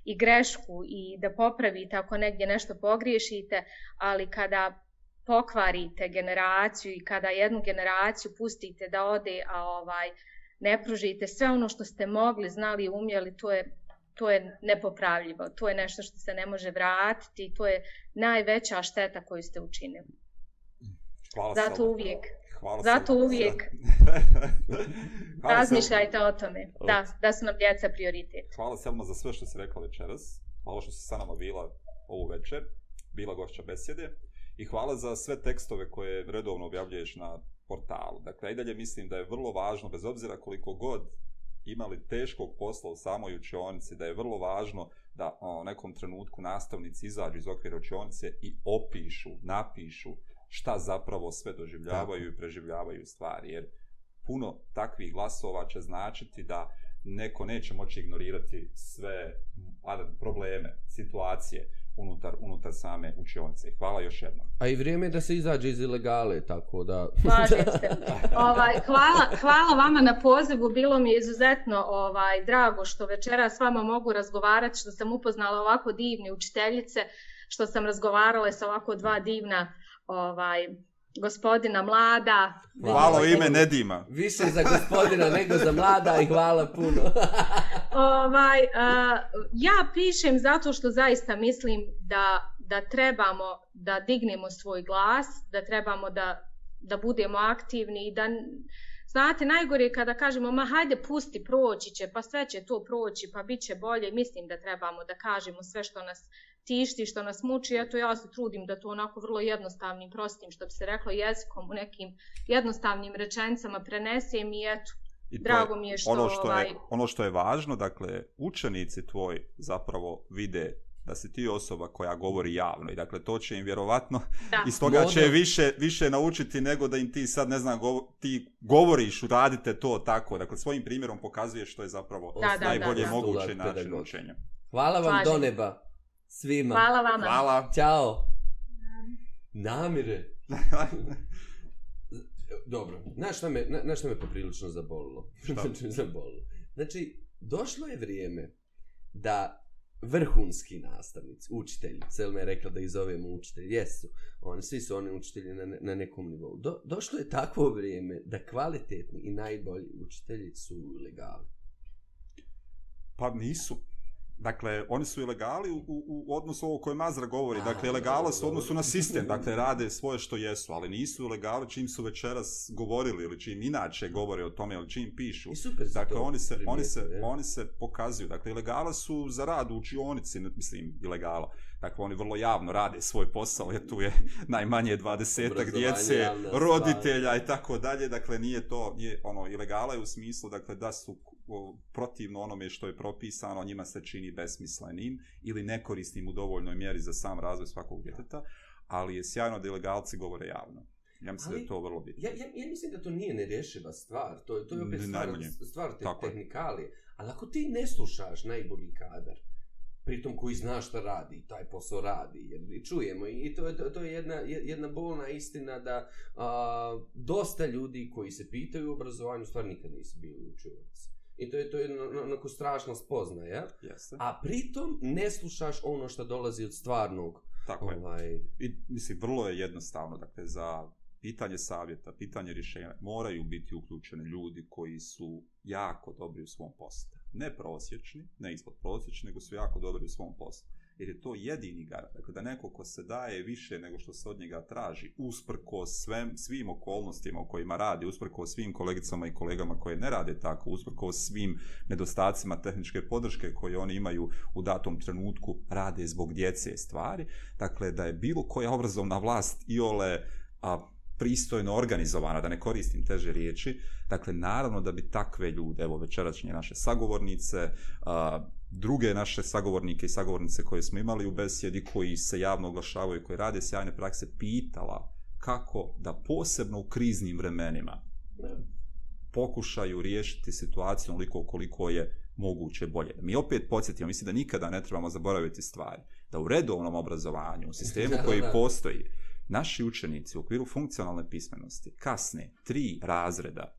i grešku i da popravite ako negdje nešto pogriješite, ali kada pokvarite generaciju i kada jednu generaciju pustite da ode, a ovaj ne pružite sve ono što ste mogli, znali i umjeli, to je to je nepopravljivo. To je nešto što se ne može vratiti, to je najveća šteta koju ste učinili. Hvala Zato Selma. uvijek Hvala Zato Selma. uvijek Hvala razmišljajte o tome. Da, da su nam djeca prioritet. Hvala Selma za sve što si rekla večeras. Hvala što si sa nama bila ovu večer. Bila gošća besjede. I hvala za sve tekstove koje redovno objavljuješ na portalu. Dakle, i dalje mislim da je vrlo važno, bez obzira koliko god imali teškog posla u samoj učionici, da je vrlo važno da o, u nekom trenutku nastavnici izađu iz okvira učionice i opišu, napišu šta zapravo sve doživljavaju i preživljavaju stvari. Jer puno takvih glasova će značiti da neko neće moći ignorirati sve a, probleme, situacije unutar, unutar same učionice. Hvala još jednom. A i vrijeme je da se izađe iz ilegale, tako da... Se. Ovaj, hvala, hvala vama na pozivu, bilo mi je izuzetno ovaj, drago što večera s vama mogu razgovarati, što sam upoznala ovako divne učiteljice, što sam razgovarala sa ovako dva divna ovaj, gospodina mlada. Hvala u ime Nedima. Više za gospodina nego za mlada i hvala puno. Ovaj, a, ja pišem zato što zaista mislim da, da trebamo da dignemo svoj glas, da trebamo da, da budemo aktivni i da... Znate, najgore je kada kažemo, ma hajde pusti, proći će, pa sve će to proći, pa bit će bolje. Mislim da trebamo da kažemo sve što nas tišti, što nas muči. Eto, ja se trudim da to onako vrlo jednostavnim, prostim, što bi se reklo, jezikom u nekim jednostavnim rečenicama prenesem i eto, I Drago mi je što, ono što ovaj... je, ono što je važno, dakle, učenici tvoji zapravo vide da si ti osoba koja govori javno i dakle to će im vjerovatno Da. iz toga će više, više naučiti nego da im ti sad ne znam govo, ti govoriš radite to tako dakle svojim primjerom pokazuješ što je zapravo Da, da, najbolje da, da. Postulat način pedagog. učenja. Hvala vam Slažem do neba. Svima. Hvala vama. Hvala. Ćao. Namire. Dobro, znaš šta me, na, znaš šta me poprilično zabolilo? Šta? znači, zabolilo. Znači, došlo je vrijeme da vrhunski nastavnici, učitelji, Selma je rekla da ih zovemo učitelji, jesu, oni, svi su oni učitelji na, na nekom nivou. Do, došlo je takvo vrijeme da kvalitetni i najbolji učitelji su legali. ilegali. Pa nisu. Dakle, oni su ilegali u, u, u odnosu ovo koje Mazra govori. A, Dakle, ilegala su u odnosu na sistem. Dakle, rade svoje što jesu, ali nisu ilegali čim su večeras govorili ili čim inače govore o tome ili čim pišu. I super Dakle, to oni se, oni, se, je. oni se pokazuju. Dakle, ilegala su za rad u učionici, mislim, ilegala. Dakle, oni vrlo javno rade svoj posao, jer tu je najmanje dvadesetak djece, roditelja i tako dalje. Dakle, nije to, nije, ono, ilegala je u smislu, dakle, da su protivno onome što je propisano, njima se čini besmislenim ili nekorisnim u dovoljnoj mjeri za sam razvoj svakog djeteta, ali je sjajno da ilegalci govore javno. Ja mislim da Ali- je to vrlo bitno. Ja, ja, ja mislim da to nije nerješiva stvar, to, je- to je opet stvar, stvar te, Tako je. tehnikalije. Ali ako ti ne slušaš najbolji kadar, pritom koji zna šta radi, taj posao radi, jer i čujemo i to, je- to, to je jedna, jedna bolna istina da a, dosta ljudi koji se pitaju o obrazovanju stvar nikad nisu bili učionici. I to je to je onako strašna spoznaja, Jeste. a pritom ne slušaš ono što dolazi od stvarnog Tako je. ovaj, I, mislim, vrlo je jednostavno, dakle, za pitanje savjeta, pitanje rješenja, moraju biti uključeni ljudi koji su jako dobri u svom poslu. Ne prosječni, ne ispod prosječni, nego su jako dobri u svom poslu jer je to jedini garant. Dakle, da neko ko se daje više nego što se od njega traži, usprko svem, svim okolnostima u kojima radi, usprko svim kolegicama i kolegama koje ne rade tako, usprko svim nedostacima tehničke podrške koje oni imaju u datom trenutku, rade zbog djece stvari. Dakle, da je bilo koja obrazovna vlast i ole a, pristojno organizovana, da ne koristim teže riječi, dakle, naravno da bi takve ljude, evo večerašnje naše sagovornice, a, druge naše sagovornike i sagovornice koje smo imali u besjedi, koji se javno oglašavaju, koji rade sjajne prakse, pitala kako da posebno u kriznim vremenima pokušaju riješiti situaciju onoliko koliko je moguće bolje. Mi opet podsjetimo, mislim da nikada ne trebamo zaboraviti stvari, da u redovnom obrazovanju, u sistemu koji postoji, naši učenici u okviru funkcionalne pismenosti kasne tri razreda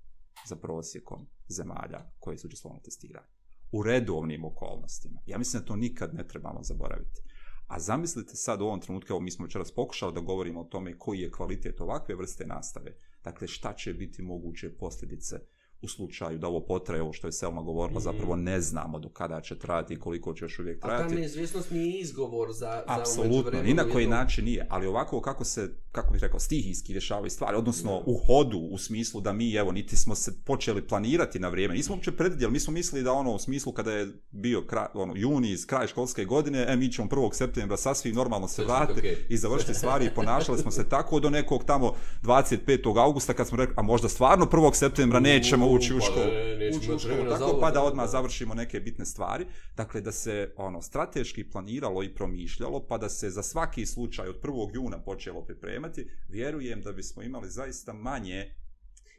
za prosjekom zemalja koje su učestvovali na testiranju. U redovnim okolnostima. Ja mislim da to nikad ne trebamo zaboraviti. A zamislite sad u ovom trenutku, evo mi smo večeras pokušali da govorimo o tome koji je kvalitet ovakve vrste nastave. Dakle, šta će biti moguće posljedice u slučaju da ovo potraje, ovo što je Selma govorila, mm. zapravo ne znamo do kada će trajati i koliko će još uvijek trajati. A ta neizvjesnost nije izgovor za... Apsolutno, za ni na koji način nije, ali ovako kako se, kako bih rekao, stihijski rješavaju stvari, odnosno mm. u hodu, u smislu da mi, evo, niti smo se počeli planirati na vrijeme, nismo uopće predvidjeli, mi smo mislili da ono, u smislu kada je bio kraj, ono, juni iz kraja školske godine, e, mi ćemo 1. septembra sasvim normalno se vratiti okay. i završiti stvari i ponašali smo se tako do nekog tamo 25. augusta kad smo rekli, a možda stvarno 1. septembra nećemo ući u pa školu. Ući u školu, tako pa da odmah završimo neke bitne stvari. Dakle, da se ono strateški planiralo i promišljalo, pa da se za svaki slučaj od 1. juna počelo pripremati, vjerujem da bismo imali zaista manje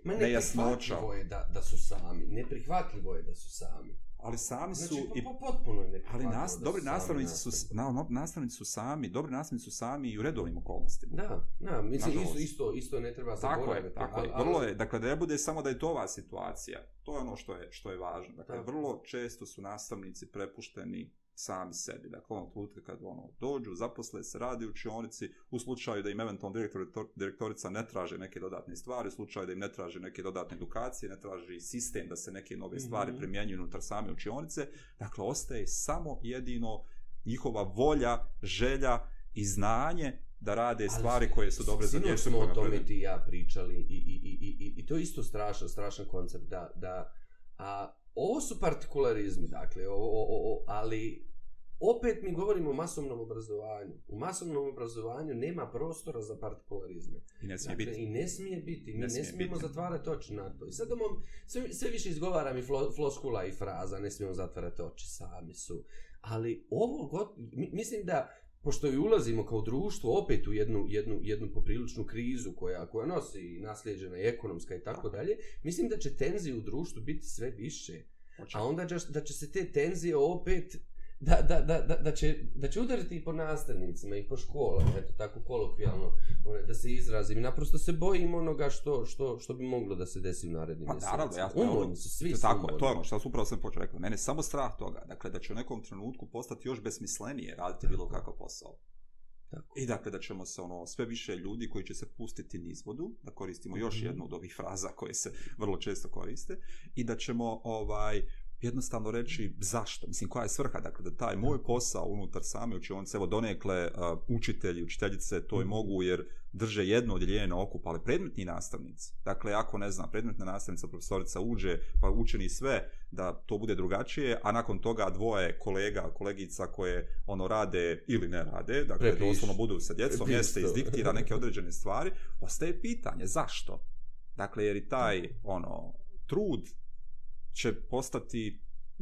Ma nejasnoća. je da, da su sami. Neprihvatljivo je da su sami ali sami su znači, i potpuno je ali nas, dobri nastavnici su na, nastavnici su sami dobri nastavnici su sami i u redovnim okolnostima da da mislim isto isto isto ne treba tako je tako je vrlo je dakle da ne bude samo da je to ova situacija to je ono što je što je važno dakle tako. vrlo često su nastavnici prepušteni sami sebi. Dakle, ono trenutka kad ono, dođu, zaposle se, radi u učionici, u slučaju da im eventualno direktor, direktorica ne traže neke dodatne stvari, u slučaju da im ne traže neke dodatne edukacije, ne traži sistem da se neke nove stvari mm -hmm. primjenjuju unutar same učionice, dakle, ostaje samo jedino njihova volja, želja i znanje da rade stvari koje su dobre za djecu. smo o tome ti ja pričali i, i, i, i, i to je isto strašan, strašan koncept da, da a, ovo su partikularizmi, dakle, o, o, o, ali opet mi govorimo o masovnom obrazovanju. U masovnom obrazovanju nema prostora za partikularizme. I ne smije dakle, biti. I ne smije biti. Mi ne, ne smijemo biti. zatvarati oči na to. I sad omom, sve, sve više izgovara mi flo, floskula i fraza, ne smijemo zatvarati oči, sami su. Ali ovo, god, mislim da pošto i ulazimo kao društvo opet u jednu, jednu, jednu popriličnu krizu koja, koja nosi nasljeđena i ekonomska i tako dalje, mislim da će tenzije u društvu biti sve više. A onda da će se te tenzije opet da, da, da, da, da, će, da će udariti i po nastavnicima i po školama, eto tako kolokvijalno, da se izrazim. I naprosto se bojim onoga što, što, što bi moglo da se desi u narednim pa, mjesecima. Naravno, ja, umorni su, svi to, tako, to je ono što sam upravo sam počeo rekao. Mene samo strah toga, dakle, da će u nekom trenutku postati još besmislenije raditi bilo kakav posao. Tako. I dakle da ćemo se ono sve više ljudi koji će se pustiti niz vodu, da koristimo još mm -hmm. jednu od ovih fraza koje se vrlo često koriste i da ćemo ovaj jednostavno reći zašto, mislim koja je svrha, dakle da taj moj posao unutar same učionice, evo donekle uh, učitelji, učiteljice to je mhm. mogu jer drže jedno odjeljenje na okup, ali predmetni nastavnici, dakle ako ne znam, predmetna nastavnica, profesorica uđe pa učini sve da to bude drugačije, a nakon toga dvoje kolega, kolegica koje ono rade ili ne rade, dakle Prepiš. doslovno budu sa djecom, jeste izdiktira neke određene stvari, ostaje pitanje zašto? Dakle, jer i taj ono trud će postati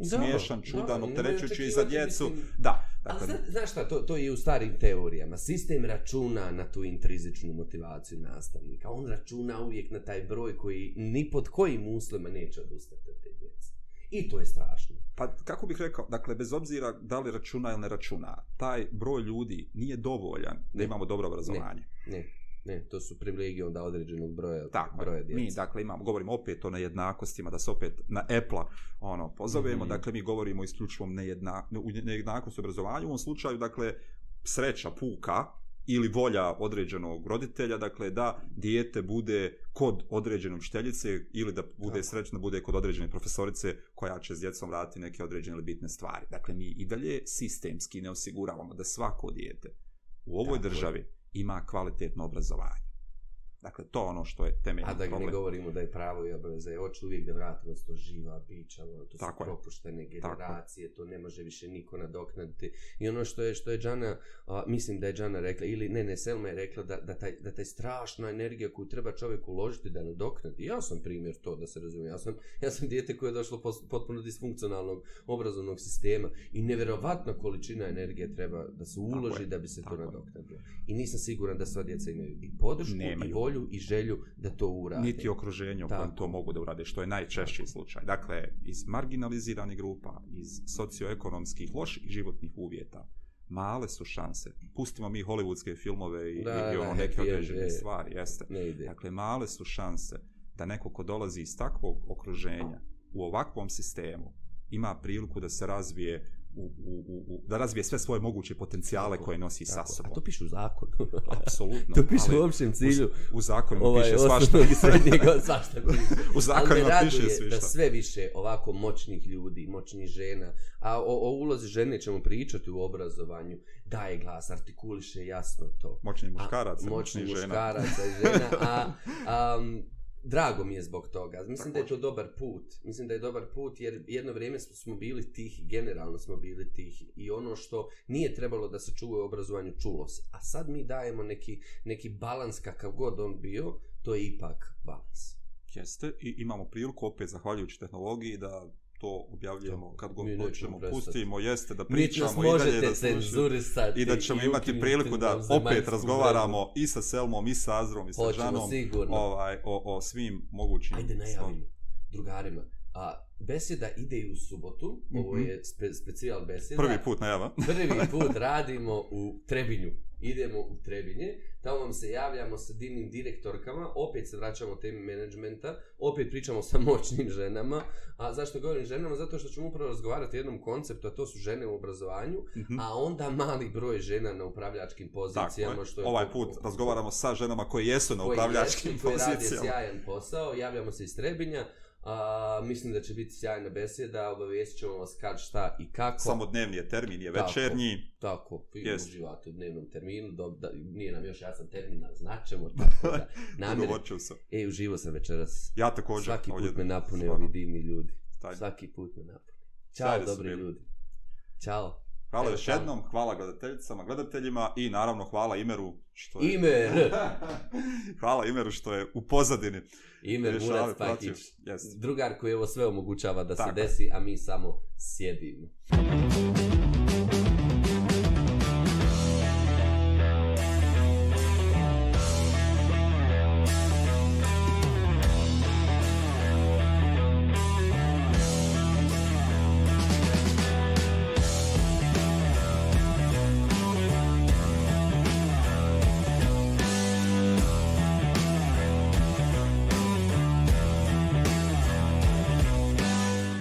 smiješan, čudan, opterećujući za djecu. Mislim, da. Dakle, zna, znaš šta, to, to je u starim teorijama. Sistem računa na tu intrizičnu motivaciju nastavnika. On računa uvijek na taj broj koji ni pod kojim uslima neće odustati od te djece. I to je strašno. Pa kako bih rekao, dakle, bez obzira da li računa ili ne računa, taj broj ljudi nije dovoljan ne. da imamo dobro obrazovanje. Ne, ne. Ne, to su privilegije onda određenog broja, Tako, broja djece. Mi, dakle, imamo, govorimo opet o nejednakostima, da se opet na Apple-a ono, pozovemo, mm -hmm. dakle, mi govorimo o nejedna, nejednakosti obrazovanju, u ovom slučaju, dakle, sreća puka ili volja određenog roditelja, dakle da dijete bude kod određene učiteljice ili da bude Tako. srećno bude kod određene profesorice koja će s djecom raditi neke određene ili bitne stvari. Dakle, mi i dalje sistemski ne osiguravamo da svako dijete u ovoj Tako državi ima kvalitetno obrazovanje. Dakle, to ono što je temeljni problem. A da problem. ne govorimo da je pravo i obaveza, je hoću uvijek da vratimo to živa bića, ono, to Tako su je. propuštene generacije, Tako. to ne može više niko nadoknaditi. I ono što je, što je Džana, a, mislim da je Džana rekla, ili ne, ne, Selma je rekla da, da, taj, da taj strašna energija koju treba čovjek uložiti da nadoknadi. Ja sam primjer to, da se razumije. Ja sam, ja sam dijete koje je došlo potpuno disfunkcionalnog obrazovnog sistema i nevjerovatna količina energije treba da se uloži da bi se Tako to nadoknadio. I nisam siguran da sva djeca imaju i podršku Nemaju. i volju volju i želju da to urade. Niti okruženje u kojem to mogu da urade, što je najčešći slučaj. Dakle, iz marginaliziranih grupa, iz socioekonomskih loših životnih uvjeta, male su šanse. Pustimo mi hollywoodske filmove i, da, i ono neke određene stvari, jeste. Dakle, male su šanse da neko ko dolazi iz takvog okruženja u ovakvom sistemu ima priliku da se razvije u, u, u, da razvije sve svoje moguće potencijale tako, koje nosi tako. sa sobom. A to piše u zakonu. Apsolutno. to piše u općem cilju. U, u zakonu ovaj, piše svašta. i srednjeg, svašta piše. u zakonima piše svišta. da sve više ovako moćnih ljudi, moćnih žena, a o, o ulozi žene ćemo pričati u obrazovanju, daje glas, artikuliše jasno to. Moćni muškarac, moćni muškarac, žena. A, a, um, drago mi je zbog toga. Mislim Tako da je to dobar put. Mislim da je dobar put jer jedno vrijeme smo bili tih, generalno smo bili tih i ono što nije trebalo da se čuva u obrazovanju čulo se. A sad mi dajemo neki, neki balans kakav god on bio, to je ipak balans. Jeste i imamo priliku opet zahvaljujući tehnologiji da to objavljujemo kad god hoćemo, pustimo, jeste da pričamo i dalje da slušamo i da ćemo imati priliku da opet razgovaramo i sa Selmom, i sa Azrom, i sa Hoćemo, Žanom ovaj, o, o svim mogućim Ajde najavimo drugarima. A, beseda ide i u subotu, mm -hmm. ovo je spe, specijal beseda. Prvi put najava. Prvi put radimo u Trebinju. Idemo u Trebinje tamo vam se javljamo sa divnim direktorkama, opet se vraćamo temi menadžmenta, opet pričamo sa moćnim ženama, a zašto govorim ženama? Zato što ćemo upravo razgovarati o jednom konceptu, a to su žene u obrazovanju, mm -hmm. a onda mali broj žena na upravljačkim pozicijama. Tako, što je ovaj put razgovaramo sa ženama koje jesu na upravljačkim jesu, pozicijama. Koji rade sjajan posao, javljamo se iz Trebinja, A, mislim da će biti sjajna beseda, obavijestit ćemo vas kad, šta i kako. Samo dnevni je termin, je večernji. Tako, vi yes. uživate u dnevnom terminu, do, da, nije nam još jasan termin, ali značemo. Tako da, namjer... sam. E, uživo sam večeras. Ja također. Svaki put me napune ovi divni ljudi. Taj. Svaki put me napune. Ćao, dobri ljudi. Ćao. Hvala Evo, još jednom, hvala gledateljicama, gledateljima i naravno hvala Imeru što je... Imer! hvala Imeru što je u pozadini. Imer Murat Pakić, drugar koji ovo sve omogućava da Tako. se desi, a mi samo sjedimo.